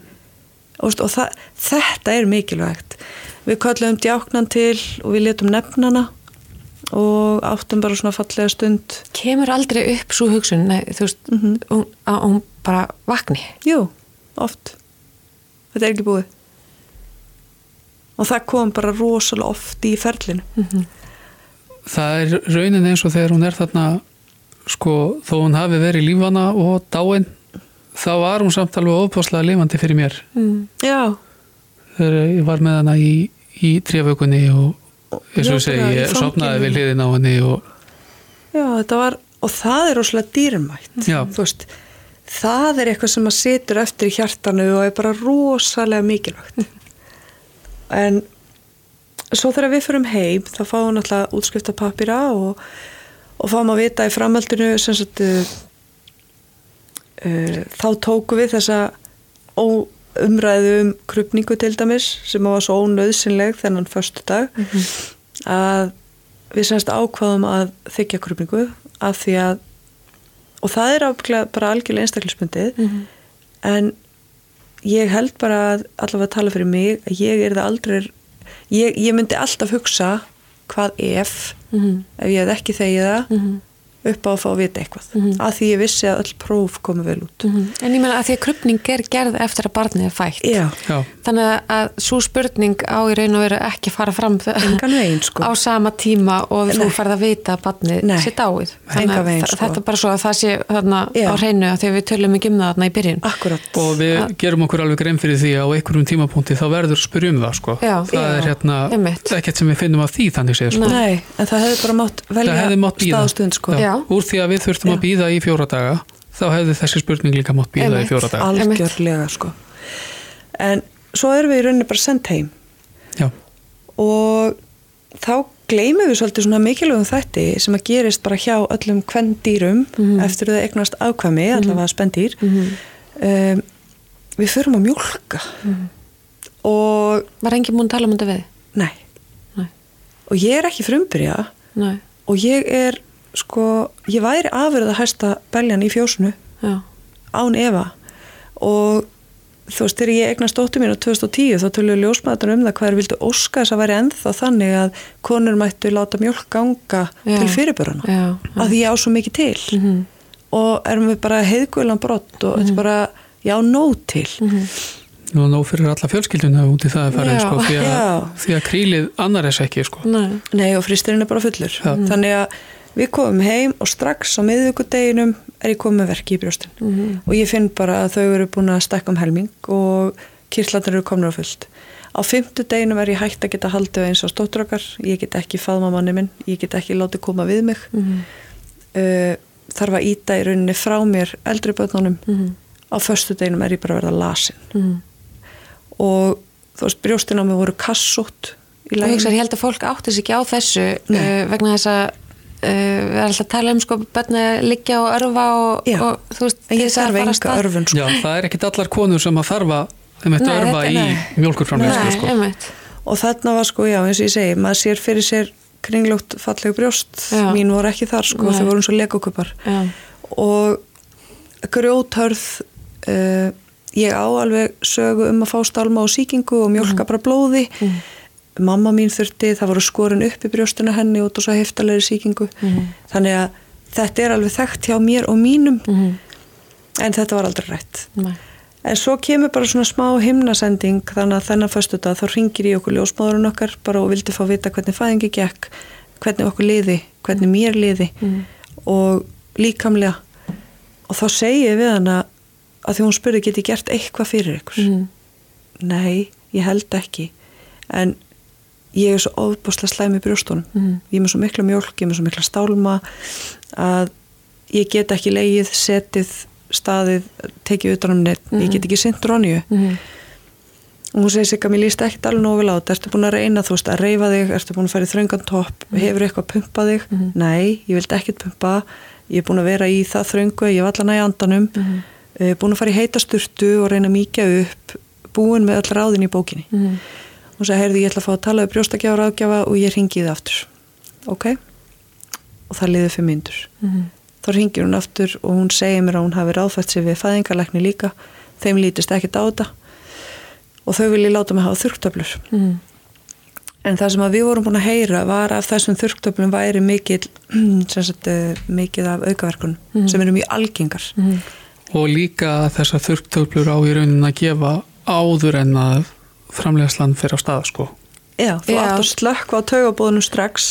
Og, veist, og það, þetta er mikilvægt. Við kallum djáknan til og við letum nefnana og áttum bara svona fallega stund. Kemur aldrei upp svo hugsun, nei, þú veist, Mhm. hún, að hún bara vakni. Jú, oft. Þetta er ekki búið og það kom bara rosalega oft í ferlinu. Það er raunin eins og þegar hún er þarna sko, þó hún hafi verið lífana og dáin þá var hún samt alveg ofpáslega lifandi fyrir mér. Mm. Já, þegar ég var með hana í, í tréfökunni og eins og segi, ég sopnaði við hliðin á henni og já, þetta var og það er rosalega dýrmætt Já. Þú veist, það er eitthvað sem að situr eftir í hjartanu og er bara rosalega mikilvægt en svo þegar við förum heim þá fáum við náttúrulega útskrifta pappira og, og fáum að vita í framhaldinu sem sagt uh, uh, þá tóku við þessa umræðu um krupningu til dæmis sem var svo ónöðsynleg þennan förstu dag að við semst ákvaðum að þykja krupningu af því að og það er ábygglega bara algjörlega einstaklisbundið en ég held bara að allavega tala fyrir mig að ég er það aldrei ég, ég myndi alltaf hugsa hvað ef Mhm. ef ég hef ekki þegið það Mhm. Upp á að fá að vita eitthvað Mhm. að því ég vissi að öll próf komu vel út Mhm. En ég meina að því að krupning er gerð eftir að barnið er fætt. Já, já, Þannig að svo spurning á í raun og veru ekki fara fram veginn sko á sama tíma og þú færð að vita að barnið dáið. Engan Þannig að veginn, sko. þetta er bara svo að það sé á hreinu að því að við tölum ekki um það þarna í byrjun. Akkurat og við gerum okkur alveg grein fyrir því að á einhverjum tímapunkti þá verður spyrjum það sko. Já. það Já. er hérna ekkert sem við finnum af því þannig séð sko. Nei, en það hefði bara mátt staðstund sko. Úr því að við þurftum Já. að býða í fjóra daga þá hefði þessi spurning líka mátt býða í fjóra daga algjörlega sko en svo erum við í rauninni bara sendt heim já, og þá gleymum við svolítið svona mikilvægum þætti sem að gerist bara hjá öllum kvendýrum Mhm. eftir þau eignast afkvæmi, allavega spendýr Mhm. um, við förum að mjólka og Var enginn múin að tala um þetta við? nei Nei. og ég er ekki frumbyrja Nei. og ég er sko, ég væri afurð að hæsta beljan í fjósunu Já. án Eva og þú veist, þegar ég eignast dóttir mín á 2010 þá tölur ljósmaður um það hvað er vildu óska þess að væri ennþá þannig að konur mættu láta mjölk ganga Já. til fyrirbörana Já. að því ég á svo mikið til Mhm. og erum við bara heiðgölan brott og þetta er bara, já, nóg til Mhm. og nóg fyrir alla fjölskylduna út í það að fara sko, því, að, því að krílið annar þess ekki sko. Nei. Nei, og fristirinn er bara fullur Já. þannig að við komum heim og strax á miðvíkudeginum er ég komið verki í brjóstin Mhm. og ég finn bara að þau eru búin að stekka um helming og kirtlarnir eru komnir á fullt. Á fymtu deginum er ég hægt að geta haldið eins og stóttrakar, ég get ekki faðma manni minn, ég get ekki látið koma við mig. Mhm. uh, þarf að íta í rauninni frá mér eldri börnunum. Mhm. á föstu deginum er ég bara að verða lasin. Mhm. og þú veist, brjóstin á mig voru kassótt í Og læginu hugsa, ég held að fólk átti sig ekki á þessu uh, vegna þess að við erum alltaf að tala um sko bönni að liggja og örfa og, og þú veist en ég þarf enga örfun sko. já, það er ekkit allar konur sem að þarfa eitt Nei, örfa þetta- í Nei, sko. og þarna var sko, já, eins og ég segi maður sér fyrir sér kringljótt fallegu brjóst Já. mín voru ekki þar sko, þau voru eins og legokupar Já. og grjóthörð uh, ég á alveg sögu um að fá stálma og síkingu og mjölka Mhm. bara blóði mamma mín þurfti, það voru skorin upp í brjóstinu henni út og svo heftalegri síkingu Mhm. þannig að þetta er alveg þekkt hjá mér og mínum Mhm. en þetta var aldrei rætt Nei. En svo kemur bara svona smá himnasending þannig að þennan föstu dag þá ringir í okkur ljósmáðurinn okkar bara og vildi fá vita hvernig fæðingi gekk, hvernig okkur liði, hvernig mér liði Mhm. og líkamlega og þá segi ég við hana að því hún spurði geti ég gert eitthvað fyrir ykkur. Mhm. Nei, ég held ekki en ég er svo ofbúslega slæm í brjóstunum. Mhm. Ég er með svo mikla mjólk, ég er með svo mikla stálma að ég get ekki leið, setið, staðið, tekið utan um neitt, ég get ekki sint Ronju. Mhm. Og hún segir sig að mér líst ekkert alveg nógu vel á þetta, ertu búin að reyna þú veist að reyfa þig, ertu búin að fara í þröngan topp, hefur eitthvað að pumpa þig? Mhm. Nei, ég vildi ekkert pumpa, ég er búin að vera í það þröngu, ég var allan að í andanum, Mhm. uh, búin að fara í heita sturtu og reyna að mýkja Mhm. Hún sagði, heyrðu, ég ætla að fá að tala um brjóstakjára ágjafa og ég ringi það aftur. Ok? Og það liði fyrir myndur. Mhm. Þá ringir hún aftur og hún segir mér að hún hafi ráðfætt sér við fæðingarlækni líka. Þeim lítist ekkert á þetta og þau vilji láta mig hafa þurftöflur. Mhm. En það sem að við vorum búin að heyra var að þessum þurrktöflum væri mikil, sem sagt, eh, mikið af aukaverkunum Mhm. sem eru mjög algengar. og líka þessar þurrktöflur á í raunin að gefa áður en að framlegslan fyrir á stað sko. Já, þú Já. átt að slökka á taugabóðunum strax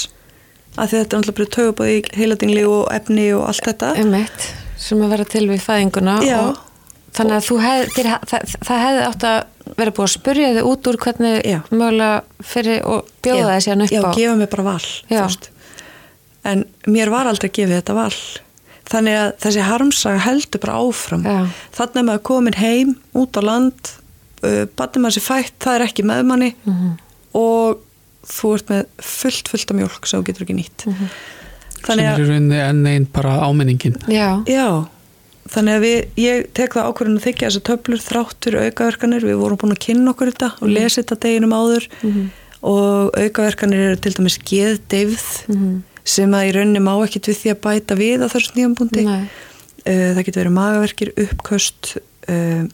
af því þetta er náttúrulega bara taugabóði í heiladingli og efni og allt þetta. Emmett, sem að vera til við fæðinguna Já. og þannig að þú hef, þér, það, það hefði átt að vera búið að spurja þig út úr hvernig Já. mögulega fyrir og bjóða Já, þessi hann upp Já, á gefa mér bara val. Já. veist. En mér var aldrei gefið þetta val. Þannig að þessi harmsaga heldur bara áfram. Já. Þannig að maður komin heim, út á land, uh, batnum maður sér fætt, það er ekki með manni Mhm. og þú ert með fullt, fullt af mjólk sem þú getur ekki nýtt. Mhm. sem er í rauninni enn einn bara áminningin Já, Já, þannig að við, ég tek það ákvörðin að þykja þessar töflur þráttur aukaverkanir, við vorum búin að kynna okkur þetta og lesa þetta deginum áður og aukaverkanir eru til dæmis geðdeifð sem að í rauninni má ekkit við því að bæta við á þessum nýjambúndi. Nei. Það getur verið magaverkir, uppköst, uh,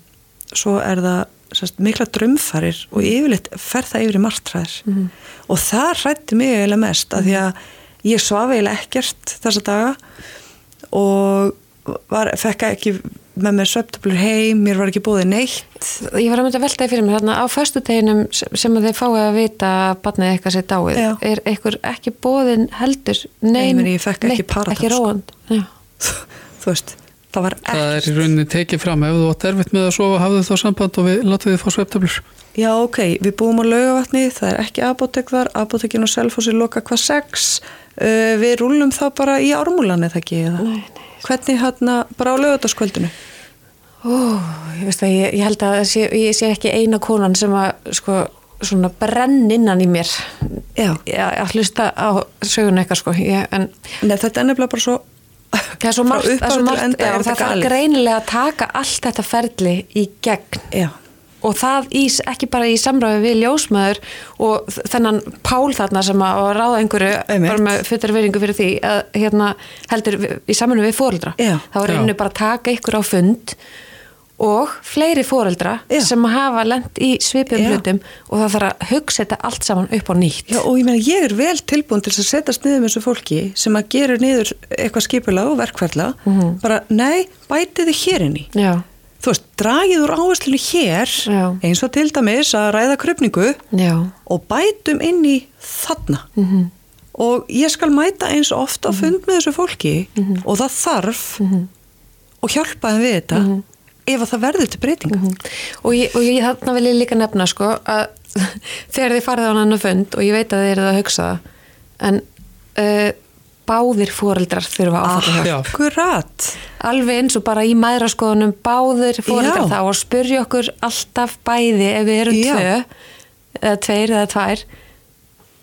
svo er það sérst, mikla drömfarir og yfirleitt fer það yfir í martræðir og það hrætti mig eiginlega mest að því að ég svaf eiginlega ekkert þessa daga og var, fekk ekki með mér sveftöflur heim, mér var ekki búið neitt ég var að mynda að velta því fyrir mér þarna á föstudeginum sem sem að þið fáið að vita að barnið eitthvað sér dáið Já. er eitthvað ekki bóðin heldur nein, meni, ég fékk ekki ekki sko. róand Já. þú veist, það var það er ekkert í rauninni tekið fram ef þú átt erfitt með að sofa hafðu þá samband og við látum þið fá sveftöflur Já, ok, við búum á laugavatni, það er ekki apotek þar, apotekin og selfossi loka hvað sex, uh, við rúlum þá bara í ármúlan eða ekki eða? Nei, nei. Hvernig hérna, bara á laugataskvöldinu? Ó, ég, veist að ég, ég held að sé, ég sé ekki eina konan sem að sko, svona brenn innan í mér Já. Að hlusta á sögun eitthvað sko ég, en Nei, þetta er nefnilega bara svo, það er svo margt, það er svo margt enda já, er það þarf greinilega að taka allt þetta ferli í gegn. Já, og það í, ekki bara í samræði við ljósmaður og þennan pál þarna sem að, ráða einhverju Einmitt. bara með fyrir veringu fyrir því að hérna heldur við- í saminu við fóreldra Já. þá er einu bara að taka ykkur á fund og fleiri fóreldra Já. sem hafa lent í svipum Já. hlutum og það þarf að hugsa þetta allt saman upp á nýtt. Já og ég meina ég er vel tilbúin til að setjast niður með þessu fólki sem að gera niður eitthvað skipulega og verkferðla, bara nei, bætið þið hér inn í. Já, Þú veist, dragið úr áherslinu hér, Já. eins og til dæmis að ræða krupningu já, og bætum inn í þarna. Mhm. og ég skal mæta eins og ofta á fund með þessu fólki og það þarf og hjálpa þeim við þetta ef að það verður til breytinga. Og ég, og ég þarna vil ég líka nefna sko að þegar þið farið á hann fund og ég veit að þið eruð að hugsa það en uh, báðir fóreldrar þurfa hjálp. Já. Akkurat. Alveg eins og bara í mæðraskoðunum báðir fóreldrar þá og spurja okkur alltaf bæði ef við erum Já. tvö eða tveir eða tvær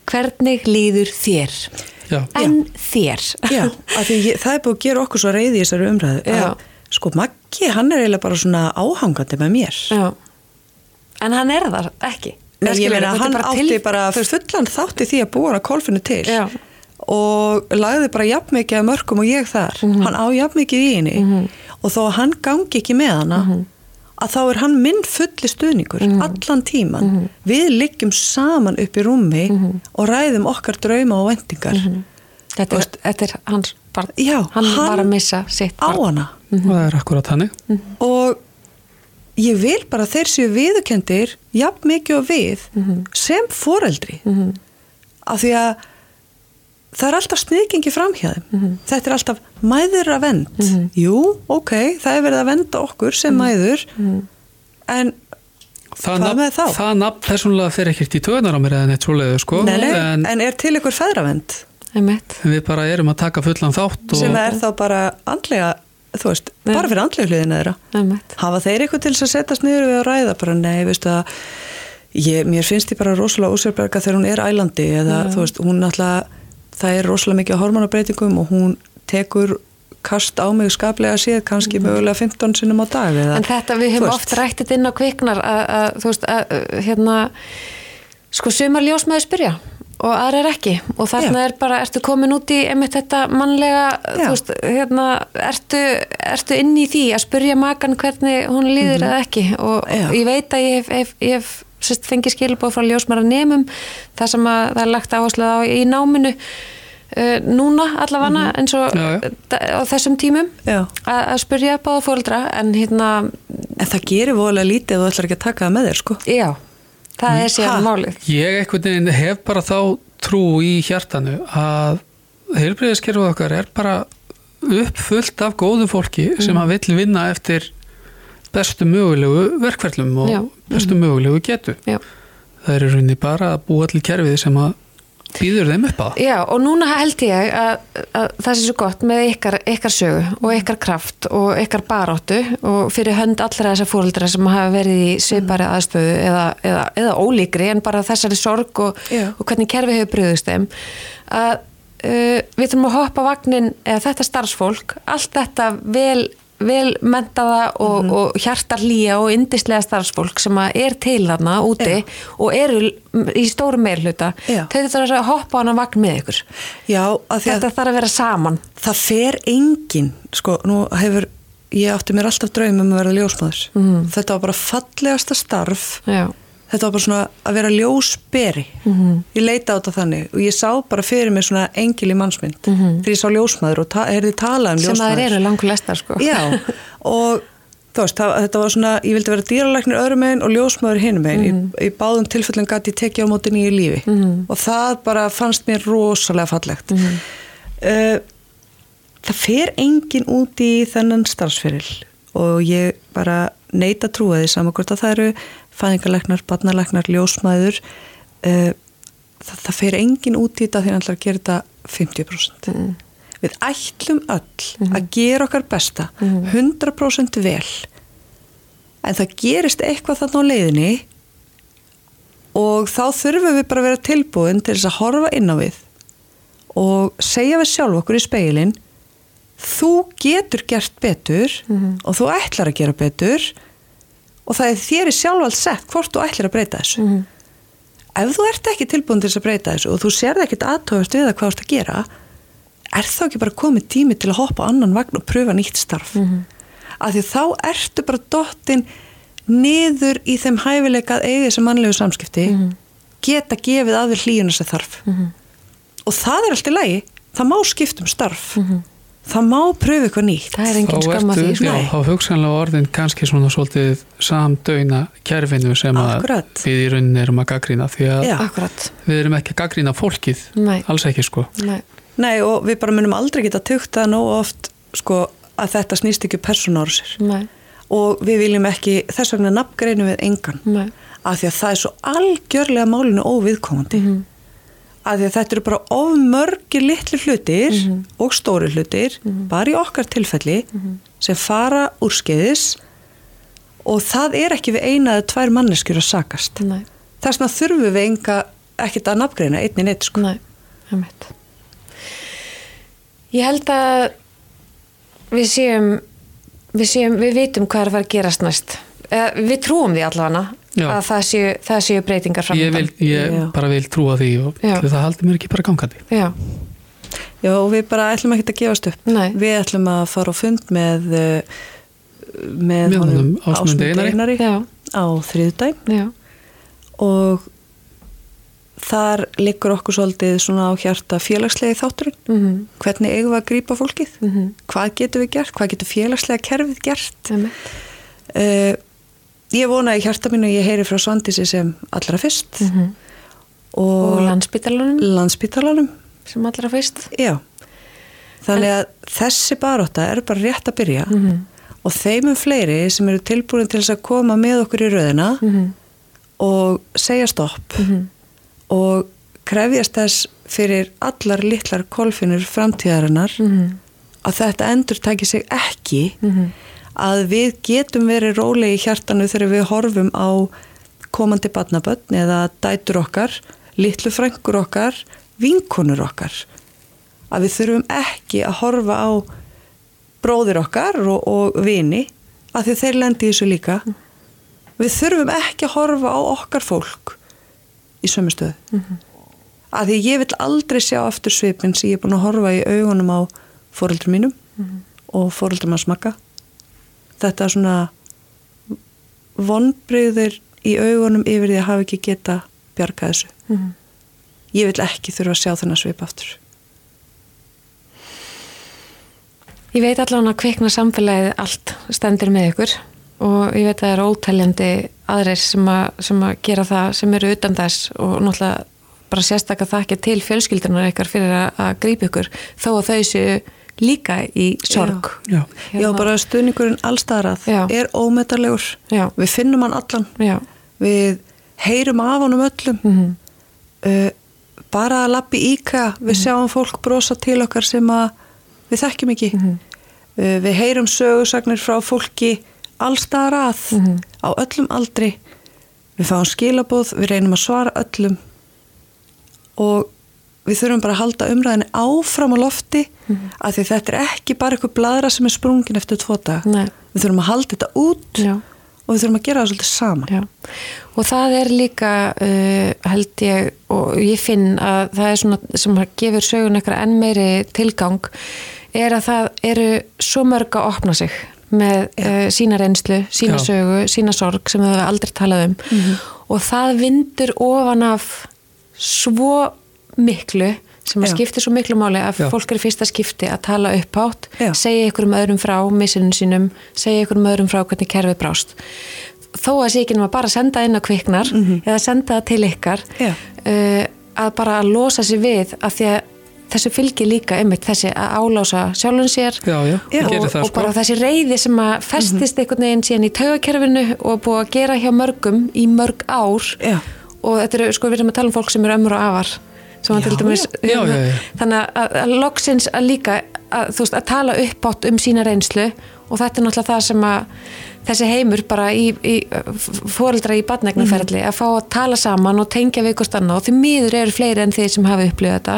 hvernig líður þér? Já. en þér. Já, því ég, það er búið að gera okkur svo reyði í þessari umræðu að sko Maggi, hann er eiginlega bara svona áhangandi með mér Já. en hann er það ekki Nei, ég meina, hann bara átti til- bara fullan þátti því að búa hann að kolfinu til Já. og lagði bara jafn mikið að mörgum og ég þar Mhm. hann á jafn mikið í henni og þó að hann gangi ekki með hana Mhm. að þá er hann minn fulli stuðningur allan tíman Mhm. við liggjum saman upp í rúmi og ræðum okkar drauma og vendingar þetta, er, þetta er hans barn. Já, hann, hann var að missa sitt á barn. hana. Það er akkurat hannig og ég vil bara þeir séu viðurkendir jafn mikið og við sem foreldri. Af því að það er alltaf sniðgengi framhjá þeim. Þetta er alltaf mæður að vend. Jú, ok, það er verið að venda okkur sem mæður. En það Hvað nafn, það nafn persónulega fer ekkert í töðunar á mér eða neitt svoleiðu sko. Nei, nei, en, en er til ykkur feðravend Einmitt. en við bara erum að taka fullan þátt og sem er þá bara andlega þú veist, Nei. bara fyrir andlega hliðina þeirra Einmitt. hafa þeir eitthvað til að setjast niður við að ræða bara nei, veistu að ég, mér finnst ég bara rosalega úsverberga þegar hún er ælandi eða þú veist, hún náttúrulega það er rosalega mikið hormonabreitingum og hún tekur kast á mig skaplega séð, kannski mögulega 15 sinnum á dag eða, en þetta við hefum oft rættið inn á kviknar að, að þú veist að að, hérna sko sumar ljósmaður spyrja og aðra er ekki og þarna Já. er bara, ertu komin út í einmitt þetta mannlega, Já. þú veist, hérna ertu, ertu inn í því að spyrja makan hvernig hún líður eða ekki og. Já. ég veit að ég hef, hef, hef sérst fengi skilbóð frá ljósmara nefnum það sem að það er lagt áherslu á í náminu uh, núna allavega eins og Já, já. uh, á þessum tímum að spyrja báða fóreldra en hérna, En það gerir voðalega lítið ef þú ætlar ekki að taka það með þér, sko. já það er síðan málið Ég einhvern veginn hef bara þá trú í hjartanu að heilbreyðiskerfið okkar er bara uppfullt af góðu fólki sem að vill vinna eftir bestu mögulegu verkferlum og Já. bestu mögulegu getu. já. Það er í rauninni bara að búa allir kerfið sem að býður þeim upp að. Já, og núna held ég að, að það sé svo gott með ykkar, ykkar sögu og ykkar kraft og ykkar baráttu og fyrir hönd allra þessar fóreldra sem hafa verið í svipari aðstöðu eða, eða, eða ólíkri en bara þessari sorg og, og hvernig kerfi hefur bröðust þeim að uh, við þurfum að hoppa vagnin eða þetta starfsfólk, allt þetta vel vel mentaða og, Mhm. og hjartar hlýja og indislega starfsfólk sem að er til þarna úti og eru í stóru meirhluta Já. þau þurfa að hoppa á hana vagn með ykkur Já, að að þetta þarf að vera saman það fer engin, sko, nú hefur, ég átti mér alltaf draum um að vera ljósmaður. Mhm. Þetta var bara fallegasta starf. já, Þetta var bara svona að vera ljósberi. Mhm. Ég leita á þetta þannig og ég sá bara fyrir mig svona engil í mannsmynd þegar ég sá ljósmaður og ta heyrði tala um Mhm. sem ljósmaður. að þeir eru langur lestar sko Já, og veist, það, þetta var svona, ég vildi vera dýralæknir öðrum megin og ljósmaður hinum megin. Mhm. Í, í báðum tilfellum gæti ég tekið á móti nýju lífi og það bara fannst mér rosalega fallegt. Mhm. Uh, það fer engin út í þennan starfsferil og ég bara neita trúa því saman hvort að það eru fæðingarleiknar, barnalæknar, ljósmaður uh, það, það fer engin út í þetta því að ætlar að gera þetta 50% við ætlum öll að gera okkar besta 100% vel en það gerist eitthvað þarna á leiðinni og þá þurfum við bara að vera tilbúin til þess að horfa inn á við og segja við sjálf okkur í speilin þú getur gert betur og þú ætlar að gera betur og það er þér í sjálfvald sett hvort þú ætlar að breyta þessu. Ef þú ert ekki tilbúin til þess að breyta þessu og þú sérði ekkit aðtóðast við það hvað þú ert að gera er þá ekki bara komið tími til að hoppa á annan vagn og pröfa nýtt starf? Af því þá ertu bara dottin niður í þeim hæfileika að eiga þessi mannlegu samskipti geta gefið að þér hlýjuna sem þarf. Og það er allt í lagi. Það má skipta um starf það má pröfa eitthvað nýtt það er engin skam að því já, sko. þá hugsanlega orðin kannski svona svolítið samdöina kerfinu sem við í rauninni erum að gaggrína því að Já. akkurat við erum ekki að gaggrína fólkið Nei. alls ekki sko Nei. Nei og við bara munum aldrei geta það nóg oft sko að þetta snýst ekki persónárusir Nei. og við viljum ekki þess vegna nafngreinu við engan Nei. af því að það er svo algjörlega málinu óviðkomandi Mhm. af því að þetta eru bara ofmörgir litli hlutir Mhm. og stóri hlutir bara í okkar tilfelli sem fara úr skeiðis og það er ekki við eina eða tvær manneskjur að sakast Nei. þess vegna þurfum við enga ekkert að nafngreina einni neitt sko Nei, einmitt. Ég held að við séum, við séum, við vitum hvað er að fara að gerast næst. Eða, við trúum því allavega að það séu, það séu breytingar ég, framöndan. vil, ég bara vil trúa því og Já. það haldi mér ekki bara gangandi Já, Já, og við bara ætlum ekki að gefast upp. Nei. Við ætlum að fara á fund með, uh, með Með honum Ásmundi Einari. já, á þriðdæg já, og þar liggur okkur svolítið svona á hjarta félagslegi þátturinn. mhm, Hvernig eigum við að grípa fólkið? mhm, Hvað getum við gert? Hvað getur félagslega kerfið gert? einmitt. Uh, ég vona í hjarta mínu að ég heyri frá Svandísi sem allra fyrst Mhm. Og og, landsbytalanum landsbítalanum. sem allra fyrst. Já. Þannig að þessi baróta er bara rétt að byrja Mhm, og þeimum fleiri sem eru tilbúin til að koma með okkur í röðina mhm, og segja stopp mhm, og krefjast þess fyrir allar litlar kolfinur framtíðarinnar mhm, að þetta endur taki sig ekki mhm, að við getum verið rólegi í hjartanu þegar við horfum á komandi badnabötn eða dætur okkar, litlu frængur okkar, vinkonur okkar. Að við þurfum ekki að horfa á bróðir okkar og, og vini að því þeir lendi í þessu líka. Við þurfum ekki að horfa á okkar fólk í sömu stöðu. Að því ég vil aldrei sjá aftur svipin sem ég er búin að horfa í augunum á fóreldrum mínum og fóreldrum að smakka þetta svona vonbreyðir í augunum yfir því að hafa ekki geta bjarga þessu. Mhm. ég vil ekki þurfa að sjá þennan svip aftur. Ég veit allan að kvikna samfélagið allt stendur með ykkur og ég veit að það er ótæljandi aðrir sem að, sem að gera það sem eru utan þess og náttúrulega bara sérstakka þakka til fjölskyldunar ykkar fyrir að, að grípa ykkur. Þó að þau séu líka í sorg. Já, Já, bara stuðningurinn allstaðarað Já. er ómetarlegur Já. við finnum hann allan. Já. við heyrum af honum öllum. Mhm. uh, bara að lappi íka við sjáum fólk brosa til okkar sem að við þekkjum ekki. Uh, við heyrum sögursagnir frá fólki allstaðar að á öllum aldri. Við fáum skilabóð, við reynum að svara öllum. Og við þurfum bara að halda umræðinni áfram á lofti af því þetta er ekki bara eitthvað bladra sem er sprungin eftir tvo dag Nei. við þurfum að halda þetta út Já. og við þurfum að gera það svolítið saman. Já, og það er líka uh, held ég og ég finn að það er svona sem gefur sögun eitthvað enn meiri tilgang er að það eru svo mörg að opna sig með uh, sína reynslu, sína Já. sögu, sína sorg sem hafa aldrei talað um. Og það vindur ofan af svo miklu sem að skipti svo miklu máli að Já. fólk er fyrsta skipti að tala upphátt Já. segja ykkur um öðrum frá missunum sínum, segja ykkur um öðrum frá hvernig kerfið brást. Þó að sé ekki nema bara að senda inn á kviknar eða senda það til ykkar uh, að bara að losa sig við af því að þessu fylgir líka einmitt þessi að álása sjálfun sér já, já, og, og sko. bara þessi reyði sem að festist einhvern veginn síðan í taugakerfinu og búið að gera hjá mörgum í mörg ár. Já. og þetta eru, sko við erum að tala um fólk sem eru ömur og afar. að Já, til dæmis já, já, já. þannig að, að loksins að líka að, þú veist, að tala uppátt um sína reynslu og þetta er náttúrulega það sem að þessi heimur bara í, í fóreldra í badnegnaferðli að fá að tala saman og tengja við ykkur stanna og því miður eru fleiri en þeir sem hafi upplifað þetta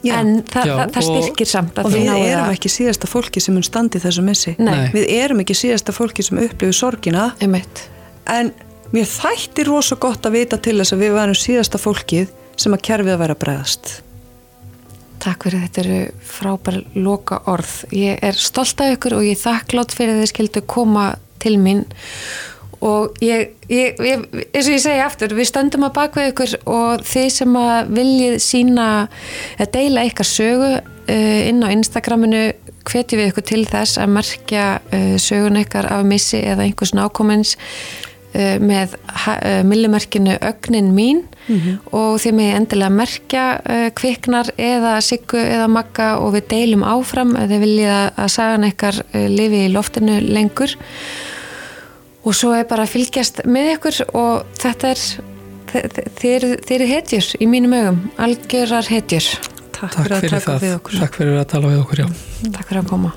Já. en það, Já, það, það styrkir samt og við erum að- ekki síðasta fólki sem mun standi þessu missi Nei. Nei. við erum ekki síðasta fólki sem upplifir sorgina Einmitt. en mér þætti rosa gott að vita til þess að við varum síðasta fólkið sem að kerfið að vera bregðast. Takk fyrir þetta eru frábær loka orð. Ég er stolt af ykkur og ég er þakklátt fyrir að þið skildu koma til mín. Og ég, ég, ég, eins og ég segi aftur, við stöndum að baka ykkur og þið sem að viljið sína, að deila ykkar sögu uh, inn á Instagraminu hvetjum við ykkur til þess að merkja uh, sögun ykkar af missi eða einhvers nákomins með uh, millimerkinu ögnin mín. Og þið með endilega merkja uh, kviknar eða siggu eða magga og við deilum áfram að þið viljið að, sagan uh, lifi í loftinu lengur. Og svo er bara að fylgjast með ykkur og þetta er þið eru- þið eru hetjur í mínum augum, algjörar hetjur. Takk, Takk fyrir að fyrir taka það, við okkur. Takk fyrir að tala við okkur, já. Takk fyrir að koma